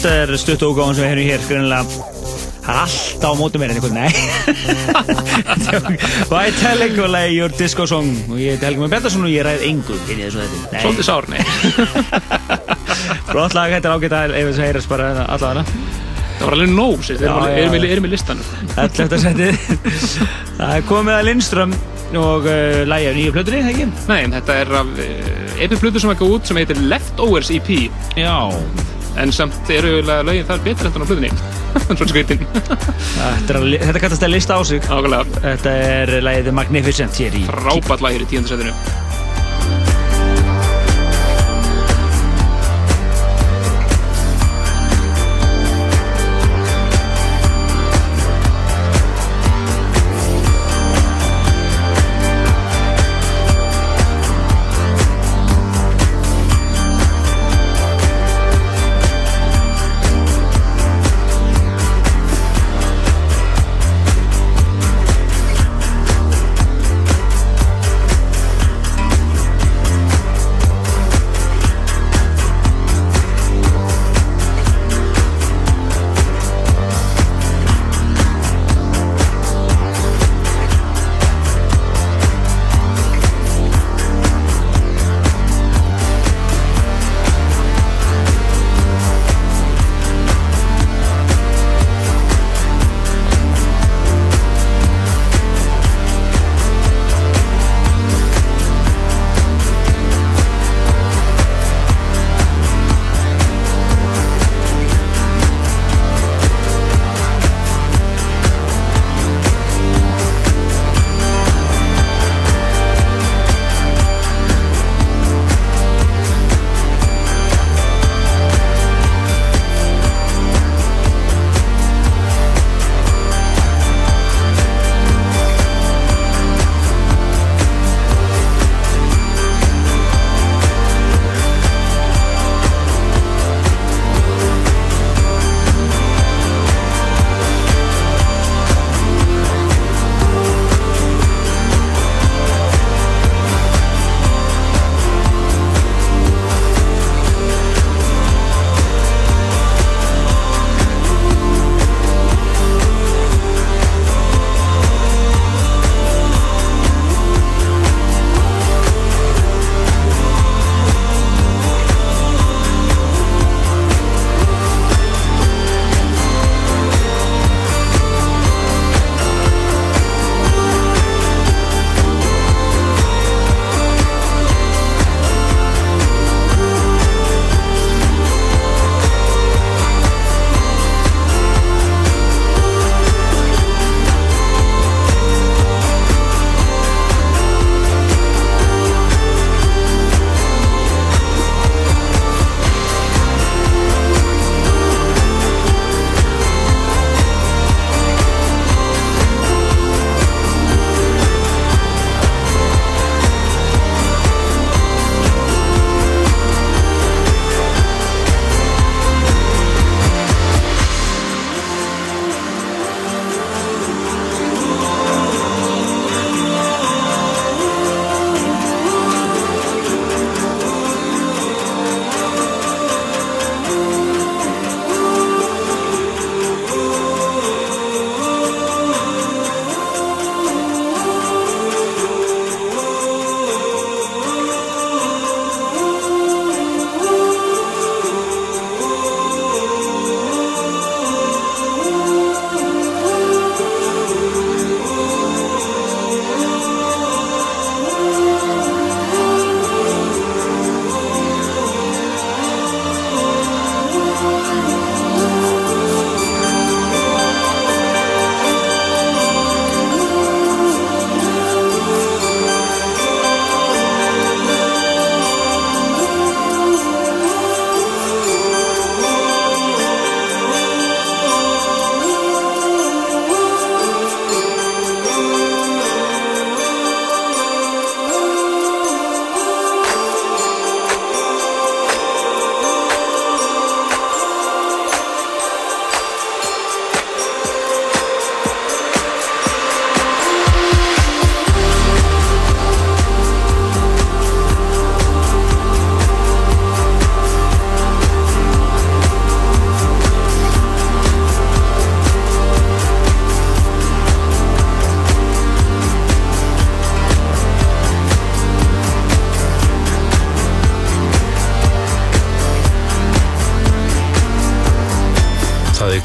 þetta er stutt ógáðan sem við heyrum hér Greinlega Það er alltaf á mótum mér en einhvern Nei. [laughs] Vitalik og lagi Your Disco Song. Og ég heiti Helgi Már Bjarnason og ég ræð engun inn í þessu þetta Nei. Svolítið sár, nei. [laughs] Flott lag, þetta er ágætt að ef þess að heyrast bara allavega Það var alveg nóg, sér, Já, erum, í listanum? 11. setið. Það er komið að Lindström og uh, lægja nýju plötunni, ekki? Nei, þetta er af uh, epi plötu sem ekki út sem heitir Leftovers EP Já En samt eru lögin þar betur enn á plötunni [laughs] Svo skreitin Þetta, kallast að lista á sig. Þetta er lægið The Magnificent hér í lag hér í tíundarsætinu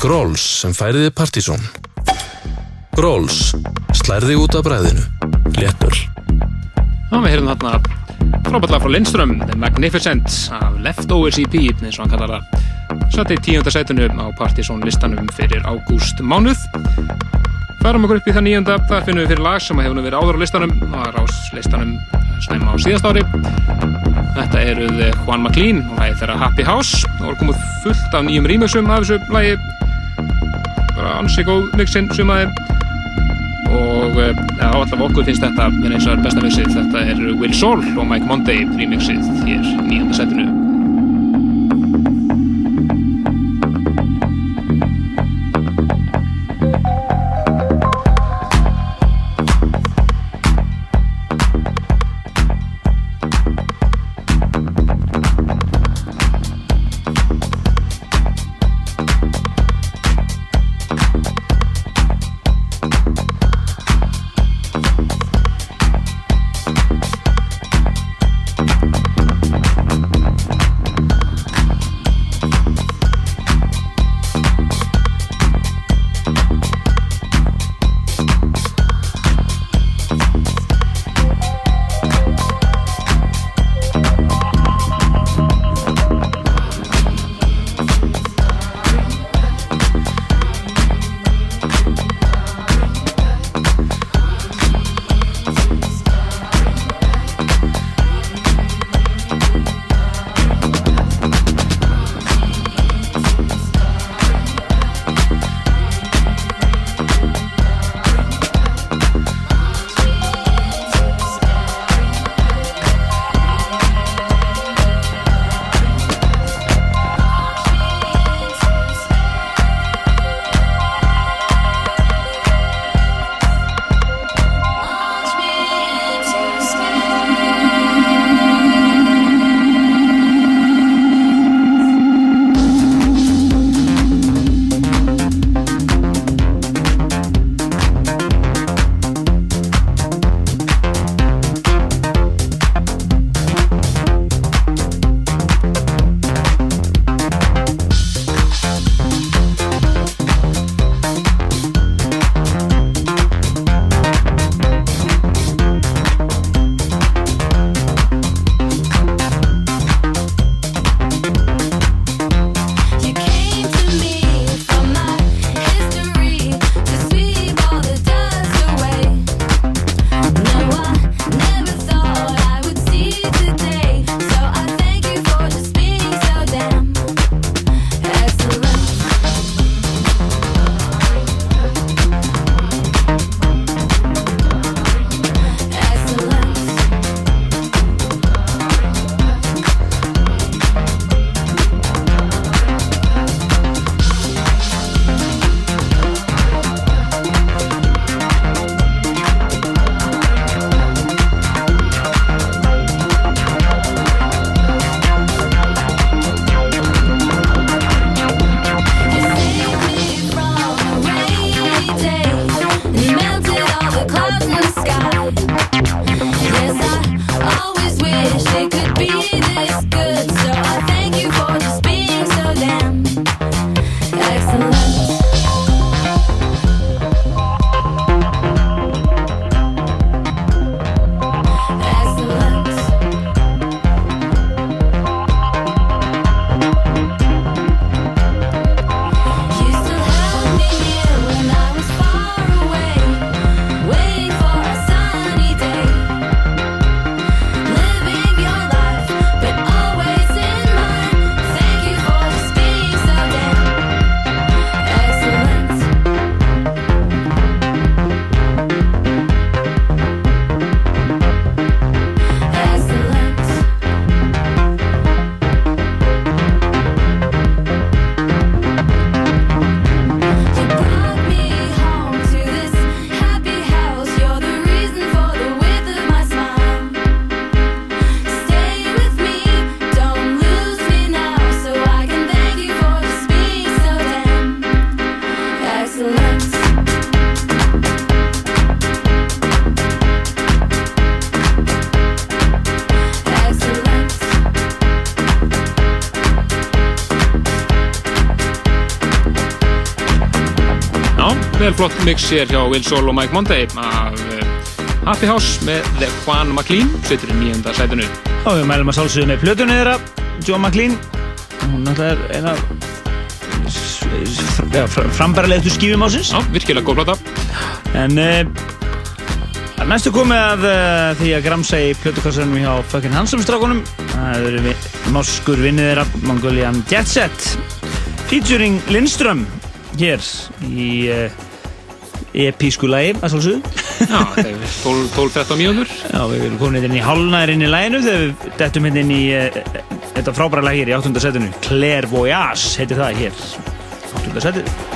Gróls sem færiði Partíson. Gróls, slærði út af bræðinu. Léttul. Já, við heyrðum þarna frábætlega frá Lindström, Magnificent af Leftovers EP, eins og hann kallar það. Satt í tíunda sætunu á Partisón listanum fyrir ágúst mánuð. Færum okkur upp í það níunda, þar finnum við fyrir lag sem hefur verið áður á listanum, það var á listanum snemma á síðast ári. Þetta eruð Juan McLean og lagið þeirra Happy House. Það voru komið fullt af nýjum remixum af þessu lagi. Ansi góð mixin sumaði og eh, já, allavega okkur finnst þetta eins og er besta mixið. Þetta er Will Soul og Mike Monday remixið hér í nýjanda setinu. Vel flott mix hér hjá Will Soul og Mike Monday af eh, Happy House með The Juan McLean, setur í nýjönda sætinu. Já, við mælum að sálsögum með plötunni þeirra, Joe McLean. Hún náttúrulega er eina frambæralegtu skífum ásins. Já, virkilega góð plata. En uh, næstu komið að uh, því að gramsa í plötukassanum hjá fucking Hansum-strákunum. Það eru vi norskur vinnið þeirra, Mongolian Jet Set, featuring Lindström hér í uh, episku lagi, að svolsögðu. Já, það er 12-13 mínútur. Já, við erum komin hérna inn í hálnaðir inn í læginu þegar við dettum hérna inn í uh, þetta frábæra lag hér í 8. setinu. Claire Voyage heitir það hér. 8. setið.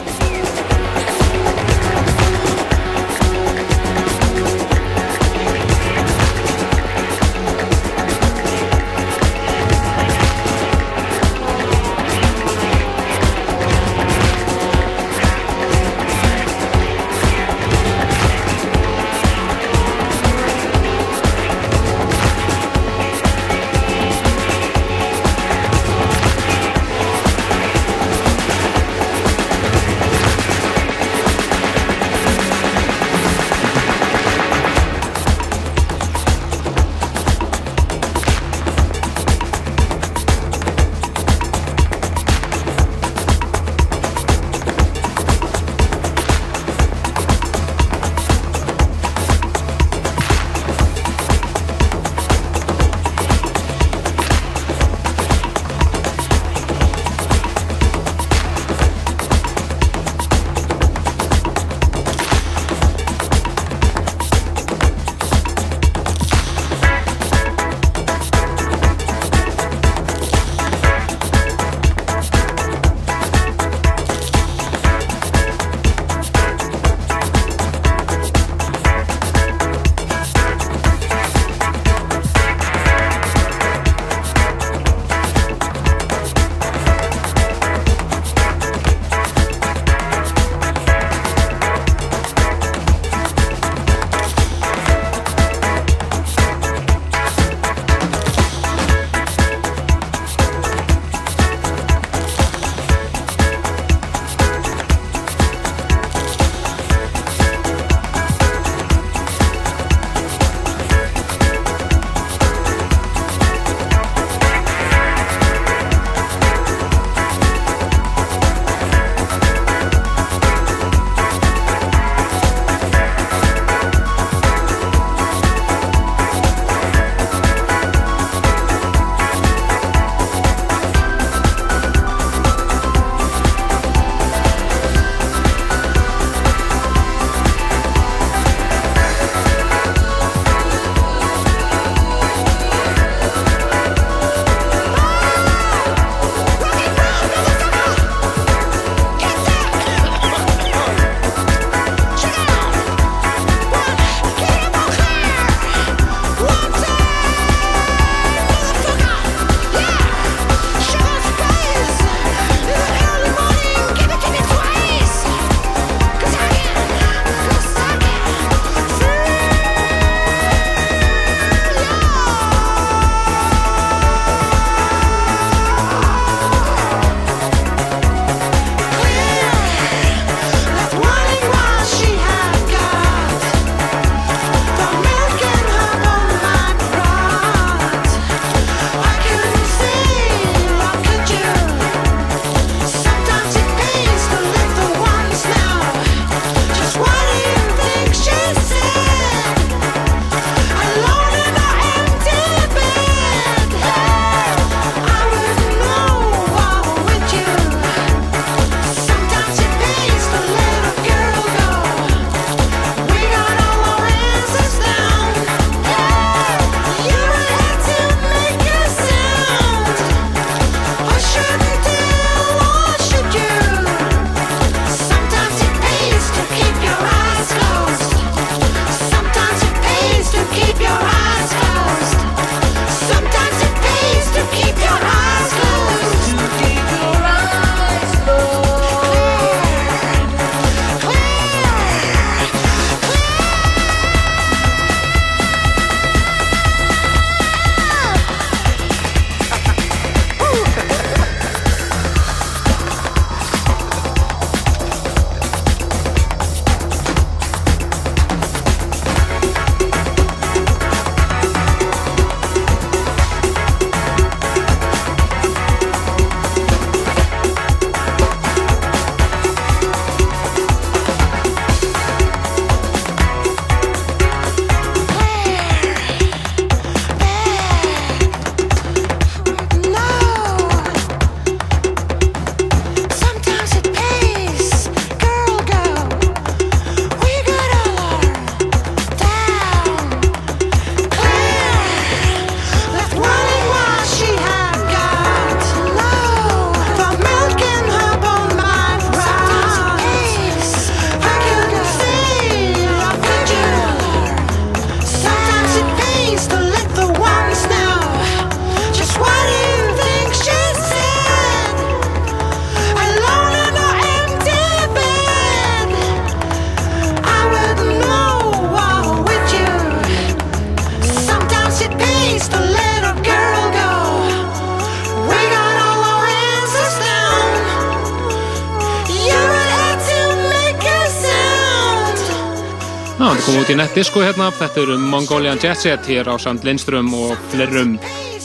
Út í netdisco hérna, þetta eru Mongolian Jet Set hér á Sand Lindström og flerum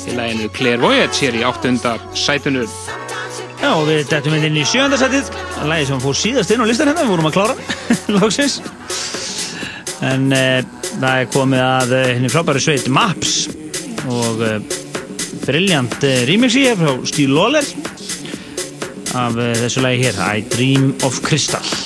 í læginu Clairvoyage hér í áttunda sætunu. Já, við dættum inn í sjöndasætið, að lagi sem fór síðast inn á listan hérna, við vorum að klára, [laughs] lóksins. En e, það er komið að eh, henni frábæri sveit Maps og e, brilljant e, remixi hér frá Steve Lawler af þessu lagi hér, I Dream of Crystal.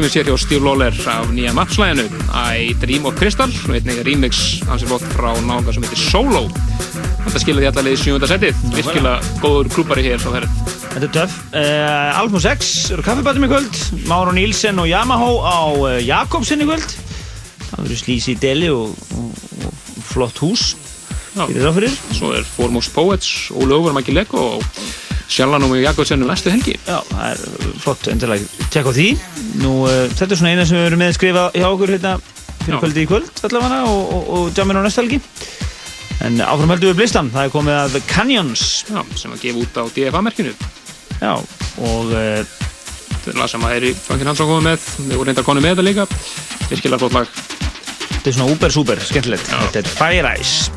Hjá Steve Lawler af nýja mappslæðinu I Dream of Crystal og einnig remix hans er flott frá nága sem heitir Solo Þetta skilaði allar leiði sjúnda setið virkilega góður grúpari hér svo ferð Þetta er töff. Uh, Album 6 eru kaffibætum í kvöld. Máru Nílsen og Yamaha á uh, Jakobsen í kvöld. Það verður slísi í deli og, og, og flott hús. Fyrir það fyrir. Svo er Foremost Poets, Óli Óvar, Mækki Leggo og Sjallanum og Jakobsen um næstu helgi Já, það flott endilega tjekk á því. Nú, uh, þetta er svona eina sem við erum með að skrifa hjá okkur hérna fyrir Já. kvöldi í kvöld allavega og, og, og jammin á næstu helgi. En áfram heldum við blistan. Það er komið að The Canyons. Já, sem að gefa út á DFA-merkinu Já, og uh, Þetta er lag sem að er í Frankin Hansson komið með Við vorum reyndar konum með þetta líka Virkilega flott lag þetta er svona úber súper skemmtilegt. Þetta er Fire Eyes.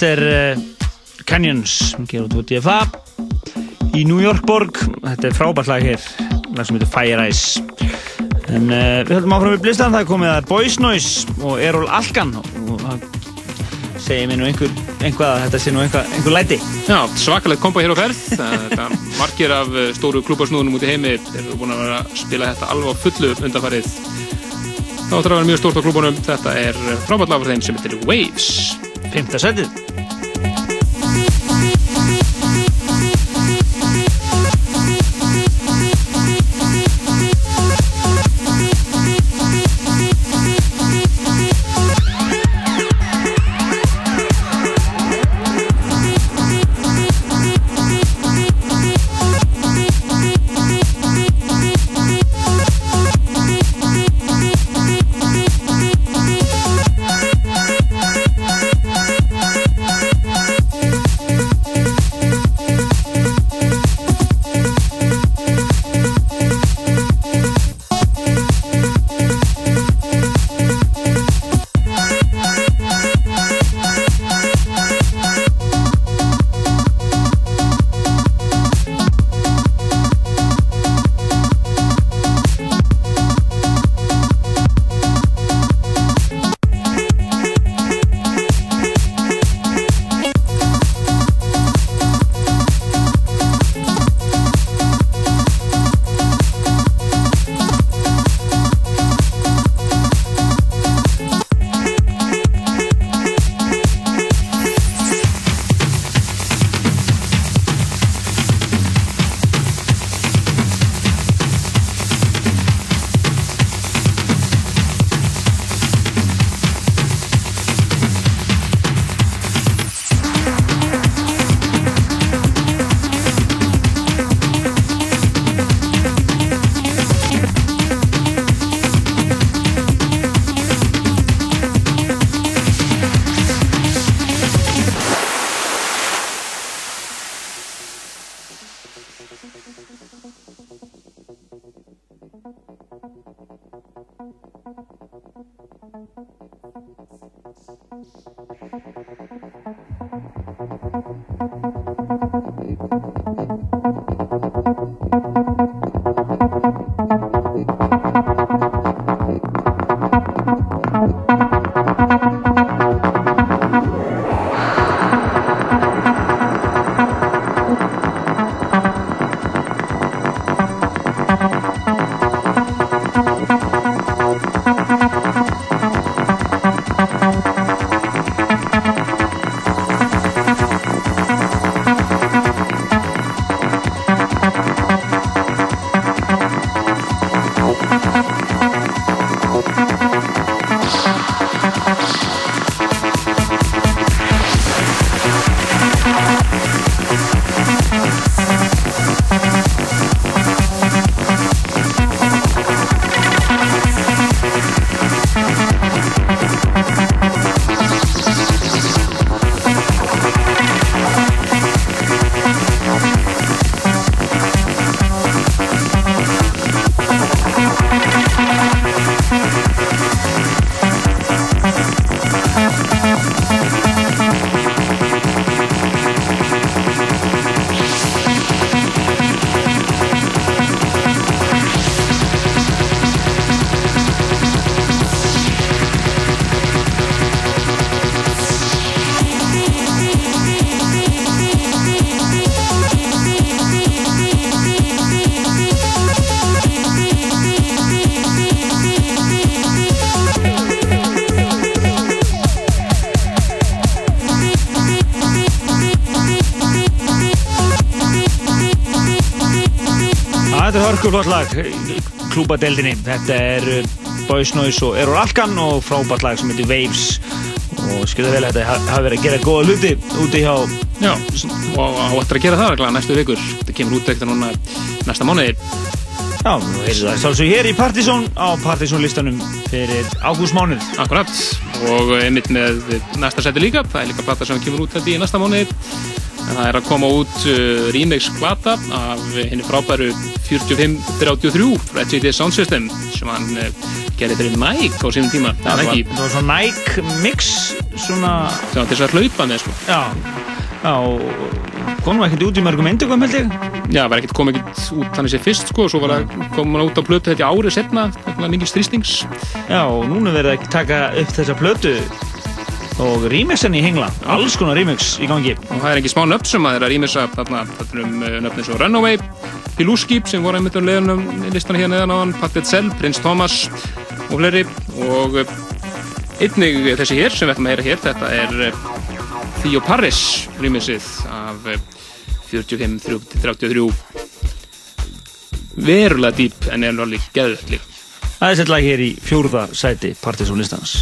Þetta er uh, Canyons í New York borg þetta er frábært lag hér lag sem heitir Fire Ice en uh, við höldum áfram við blistan það er komið að Boys Noise og Errol Alkan og það segir mér nú einhver, einhvað að þetta sé nú einhver, einhver læti Já, svakalegt kompa hér á ferð. Þetta margir af eh, stóru klúbarsnúðunum út í heimi eru búin að vera að spila þetta alveg fullu undanfarið. Það áttur að vera mjög stórt á klúbunum. Þetta er frábært lag frá þeim sem heitir Waves. Fymta setið. Hörkuflott lag, klúbadeldinni. Þetta er uh, Boys Noise og Errol Alkan og frábært lag sem heitir Waves. Og skilja vel að þetta ha- hafi verið að gera góða hluti úti hjá... Já, og á eftir að gera það regla næstu vikur. Þetta kemur út ekkert núna næsta mánuði. Já, og heyrðu það sálsög hér í Partizón á Partizón listanum fyrir ágústmánuð. Akkurat, og einmitt með næsta seti líka. Það er líka plata sem kemur út þetta í næsta mánuði. En það er að koma út uh, remix plata af henni frábæru 4533 frá HID Sound System sem hann uh, gerði fyrir Nike á sínum tíma. Það var, það var svona Nike mix, svona... Já, til þess að hlaupa með, sko. Já, já, og kom nú ekkert út í mörgum endugum held ég. já, var ekkert komið ekkert út þannig sér fyrst sko, svo var það kom hann út á plötu þetta árið setna, þetta var mikil strýstings Já, og núna verður að taka upp þessa plötu og remixin í hengla, alls konar remix í gangi. og það er ekki smá nöfn sem að þeirra rýmisa þarna, þarna um uh, nöfnir svo Runaway Piluskip sem voru einmitt um leiðunum í listana hérna neðan á hann, Pattet Sell, Prins Thomas og fleiri. Og uh, einnig þessi hér sem við ætlum að heyra hér þetta er uh, Theo Paris rýmisið af uh, 45-33 verulega dýp en er alveg líka. Það er lag hér í fjórða sæti Partisan listans.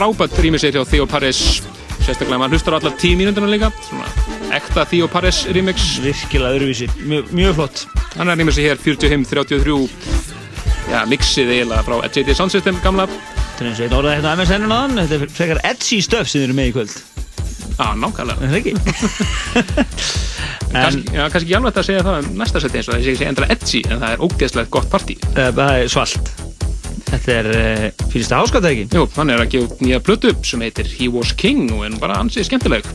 Frábært rýmisir hjá Theo Paris sérstaklega maður hlustar á allar tíu mínúnduna líka svona ekta Theo Paris remix. Virkilega öðruvísi, mjög, mjög flott. Hann er rýmisir hér 45-33 já, mixið eiginlega frá JD Sound System gamla. Þetta er eins og einn orðað hérna á MSN-un aðan Þetta er frekar edgy stöf sem þið eru með í kvöld. Já, nákvæmlega. Er það ekki? [laughs] Kanski, já, kannski ekki alveg hægt að segja það um næsta seti eins og það sé ekki endra edgy en það er ógeðslega gott partí. Eh, Það er svalt. Þetta er uh, fyrsta háskatt ekki? Jú, hann er að gefa út nýja plötu sem heitir He Was King og er nú bara ansið skemmtileg.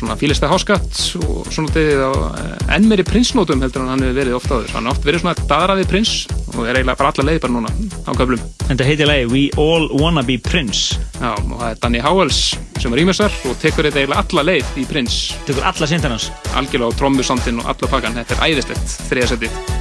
Svona fílista háskatt og svona tegið á eh, enn meiri prinsnótum heldur en hann hefur verið ofta áður. Hann har oft verið svona daðraði prins og er eiginlega bara alla leið bara núna á köflum. Þetta heitir lagi We All Wanna Be Prince. Já, og það er Danny Howells sem er rýmisar og tekur þetta eiginlega alla leið í prins. Tekur alla sindan hans Algjörlega á trommusandin og alla pakkan, þetta er æðislegt þriðasetti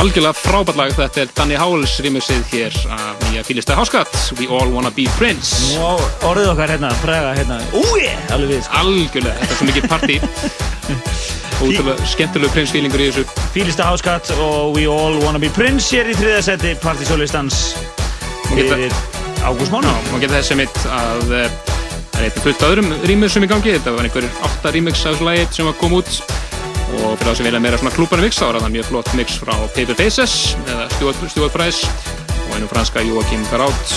Algjörlega frábært lag, þetta er Danny Howells rýmisið hér af nýja fílista háskatt We All Wanna Be Prince Nú á orðið okkar hérna, fræga hérna Úi, alveg við sko. Algjörlega, þetta er svo mikið partí [laughs] Ótrúlega skemmtilegu prinsfílingur í þessu Fílista háskatt og We All Wanna Be Prince hér í þriða seti partysólistans fyrir ágúst mánu. Já, og geta þessi mitt að eh, það er eitthvað fullt af öðrum rýmixum í gangi. Þetta var af þessu lagi sem var kom út. Og fyrir þá sem vilja meira svona klúbarni mix, þá er það mjög flott mix frá Paper Faces eða Stuart, Price og einu franska Joachim Garraud.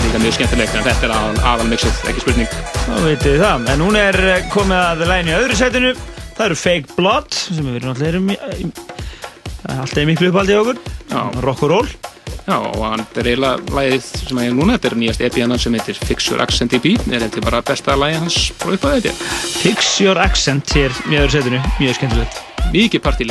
Líka mjög skemmtilegt, en þetta er aðal, aðal mixið, ekki spurning. Þá veitir þið það. En hún er eh, komið að lægin í öðru sætinu. Það eru Fake Blood, sem við verðum náttúrulega erum alltaf miklu uppaldi í okkur. Já. Já, og hann er eiginlega lagið sem ég er núna, þetta er nýjast EP hennar sem heitir Fix Your Accent EP, er þetta bara besta lagið hans frá upphæðið þetta. Fix Your Accent hér í öðru sætinu. Mjög skemmtilegt. Mikið partí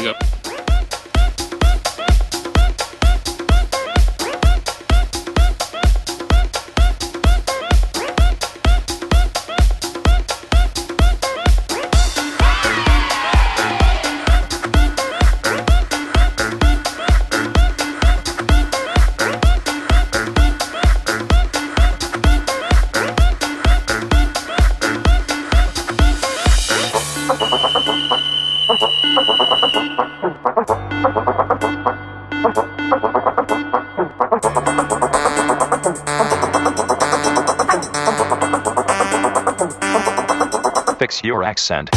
Fix your accent.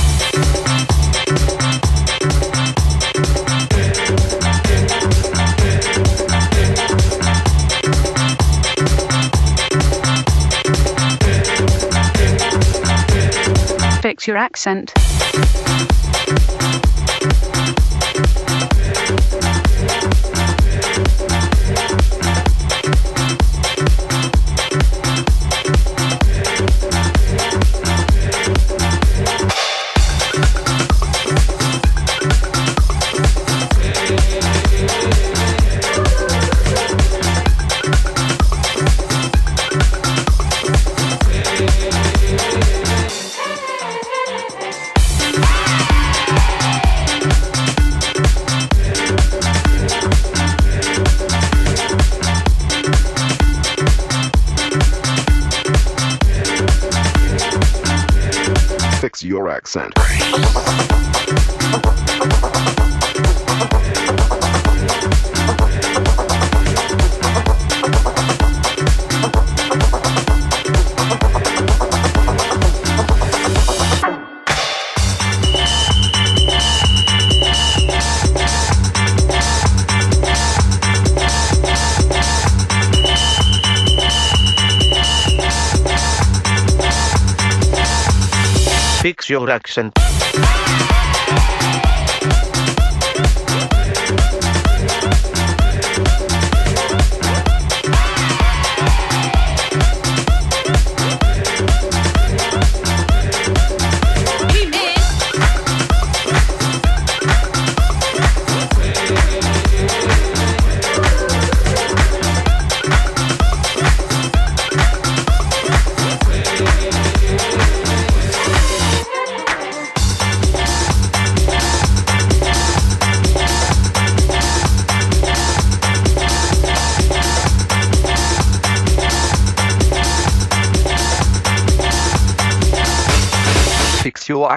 Fix your accent. Your.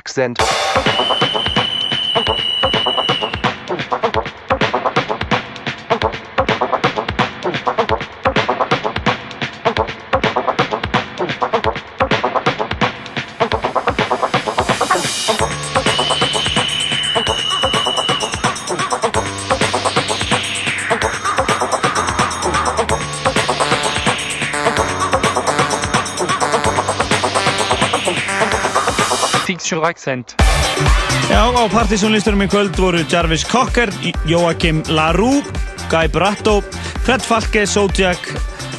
Accent. Your accent. Já, á partysónlisturum í kvöld voru Jarvis Cocker, Joachim LaRue, Guy Bratto, Fred Falke, Zodiac,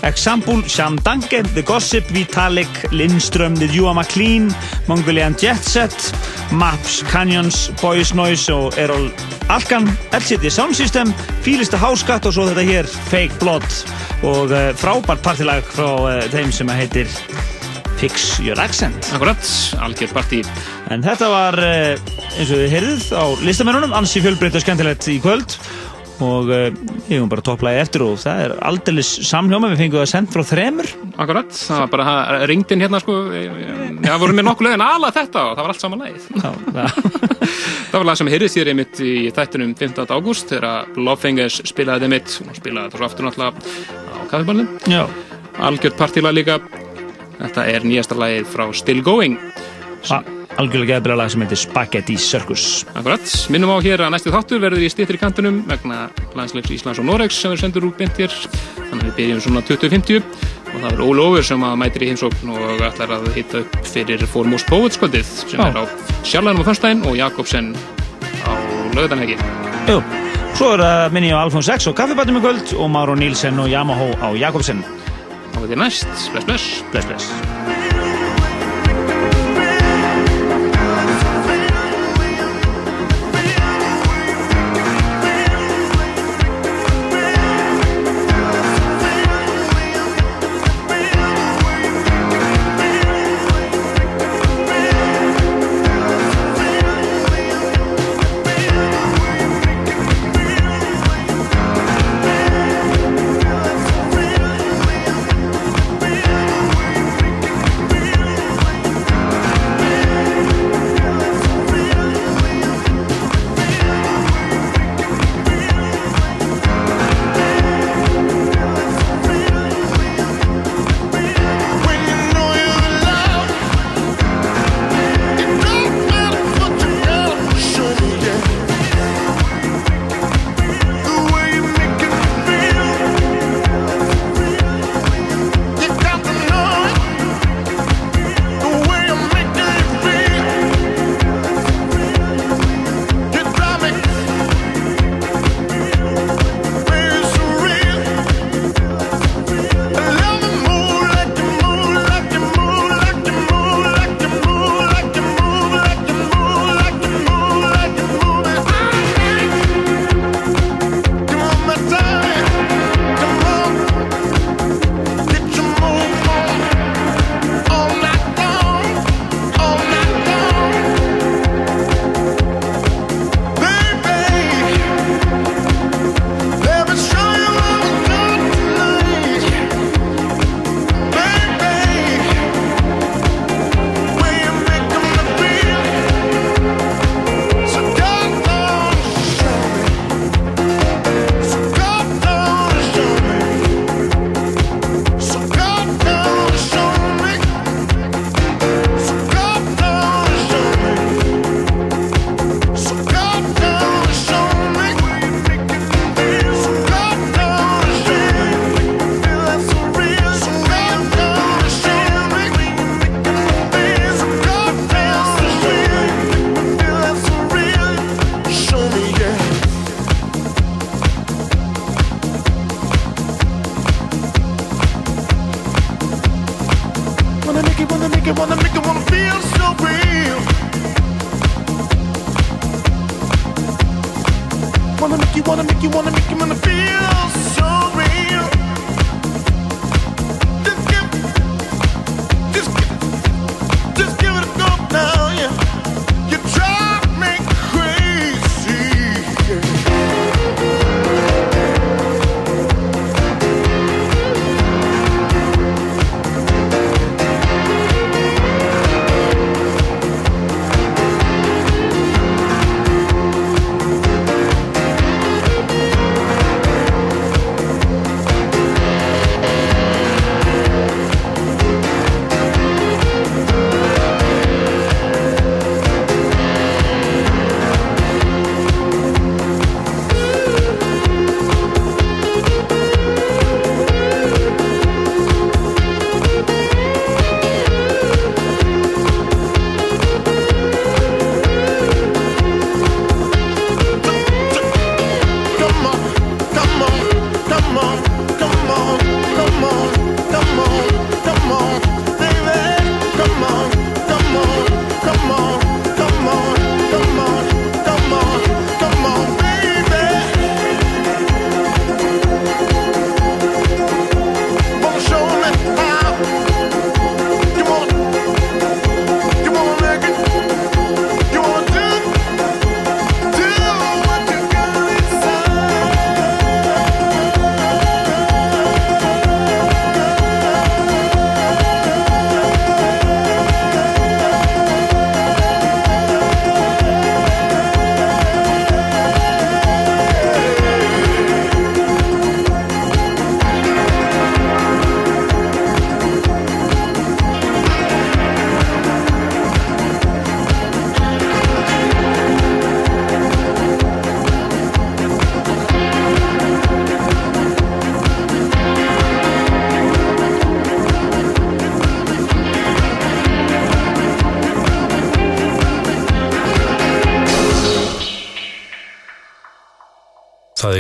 Example, Sean Danke, The Gossip, Vitalik, Lindström, The Jua McLean, Mongolian Jet Set, Maps, Canyons, Boys Noise og Errol Alkan, LCD Sound System, Fílista Háskatt og svo þetta hér, Fake Blood og uh, frábært partilag frá uh, þeim sem heitir Fix Your Accent. Akkurat, algjör partí. En þetta var, eh, eins og þið heyrðuð, á listamennunum, ansi fjölbreytt og skemmtilegt í kvöld. Og ég hef bara topplaði eftir og það er aldeilis samhljóma, við fengum það sendt frá þremur. Akkurat, það var bara það ringdi inn hérna sko Já, vorum við nokkuð lögin. Að ala þetta og það var allt saman lagið. [laughs] Það var lag sem heyrðist þér einmitt í þættinum 15. ágúst þegar Lovefingers spilaði einmitt og spilaði það svo aftur náttúrulega á kaffiballum Já. Algjört partílag líka. Þetta er nýjasta lagið frá Still Going Algjörlega geðbila lag sem heitir Spaghetti Circus. Akkurat, minnum á hér að næstu þáttur verður í stýttir kantunum vegna landsleiks Íslands og Noregs sem verður sendur úr beint hér. Þannig að við byrjum svona 2050 og það verður Óli Óver sem að mætir í heimsókn og ætlar að hitta upp fyrir Foremost Poets kvöldið sem Já. er á Sjallanum á Fönstein og Jakobsen á lögðanhegi Jú, svo er það minni á Alfons X og Kaffibatum í kvöld og Máro Nílsen og Yamaha á Jakobsen. Þetta er næst, bless bless. Bless bless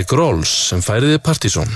Er Gróls sem færiði Partíson.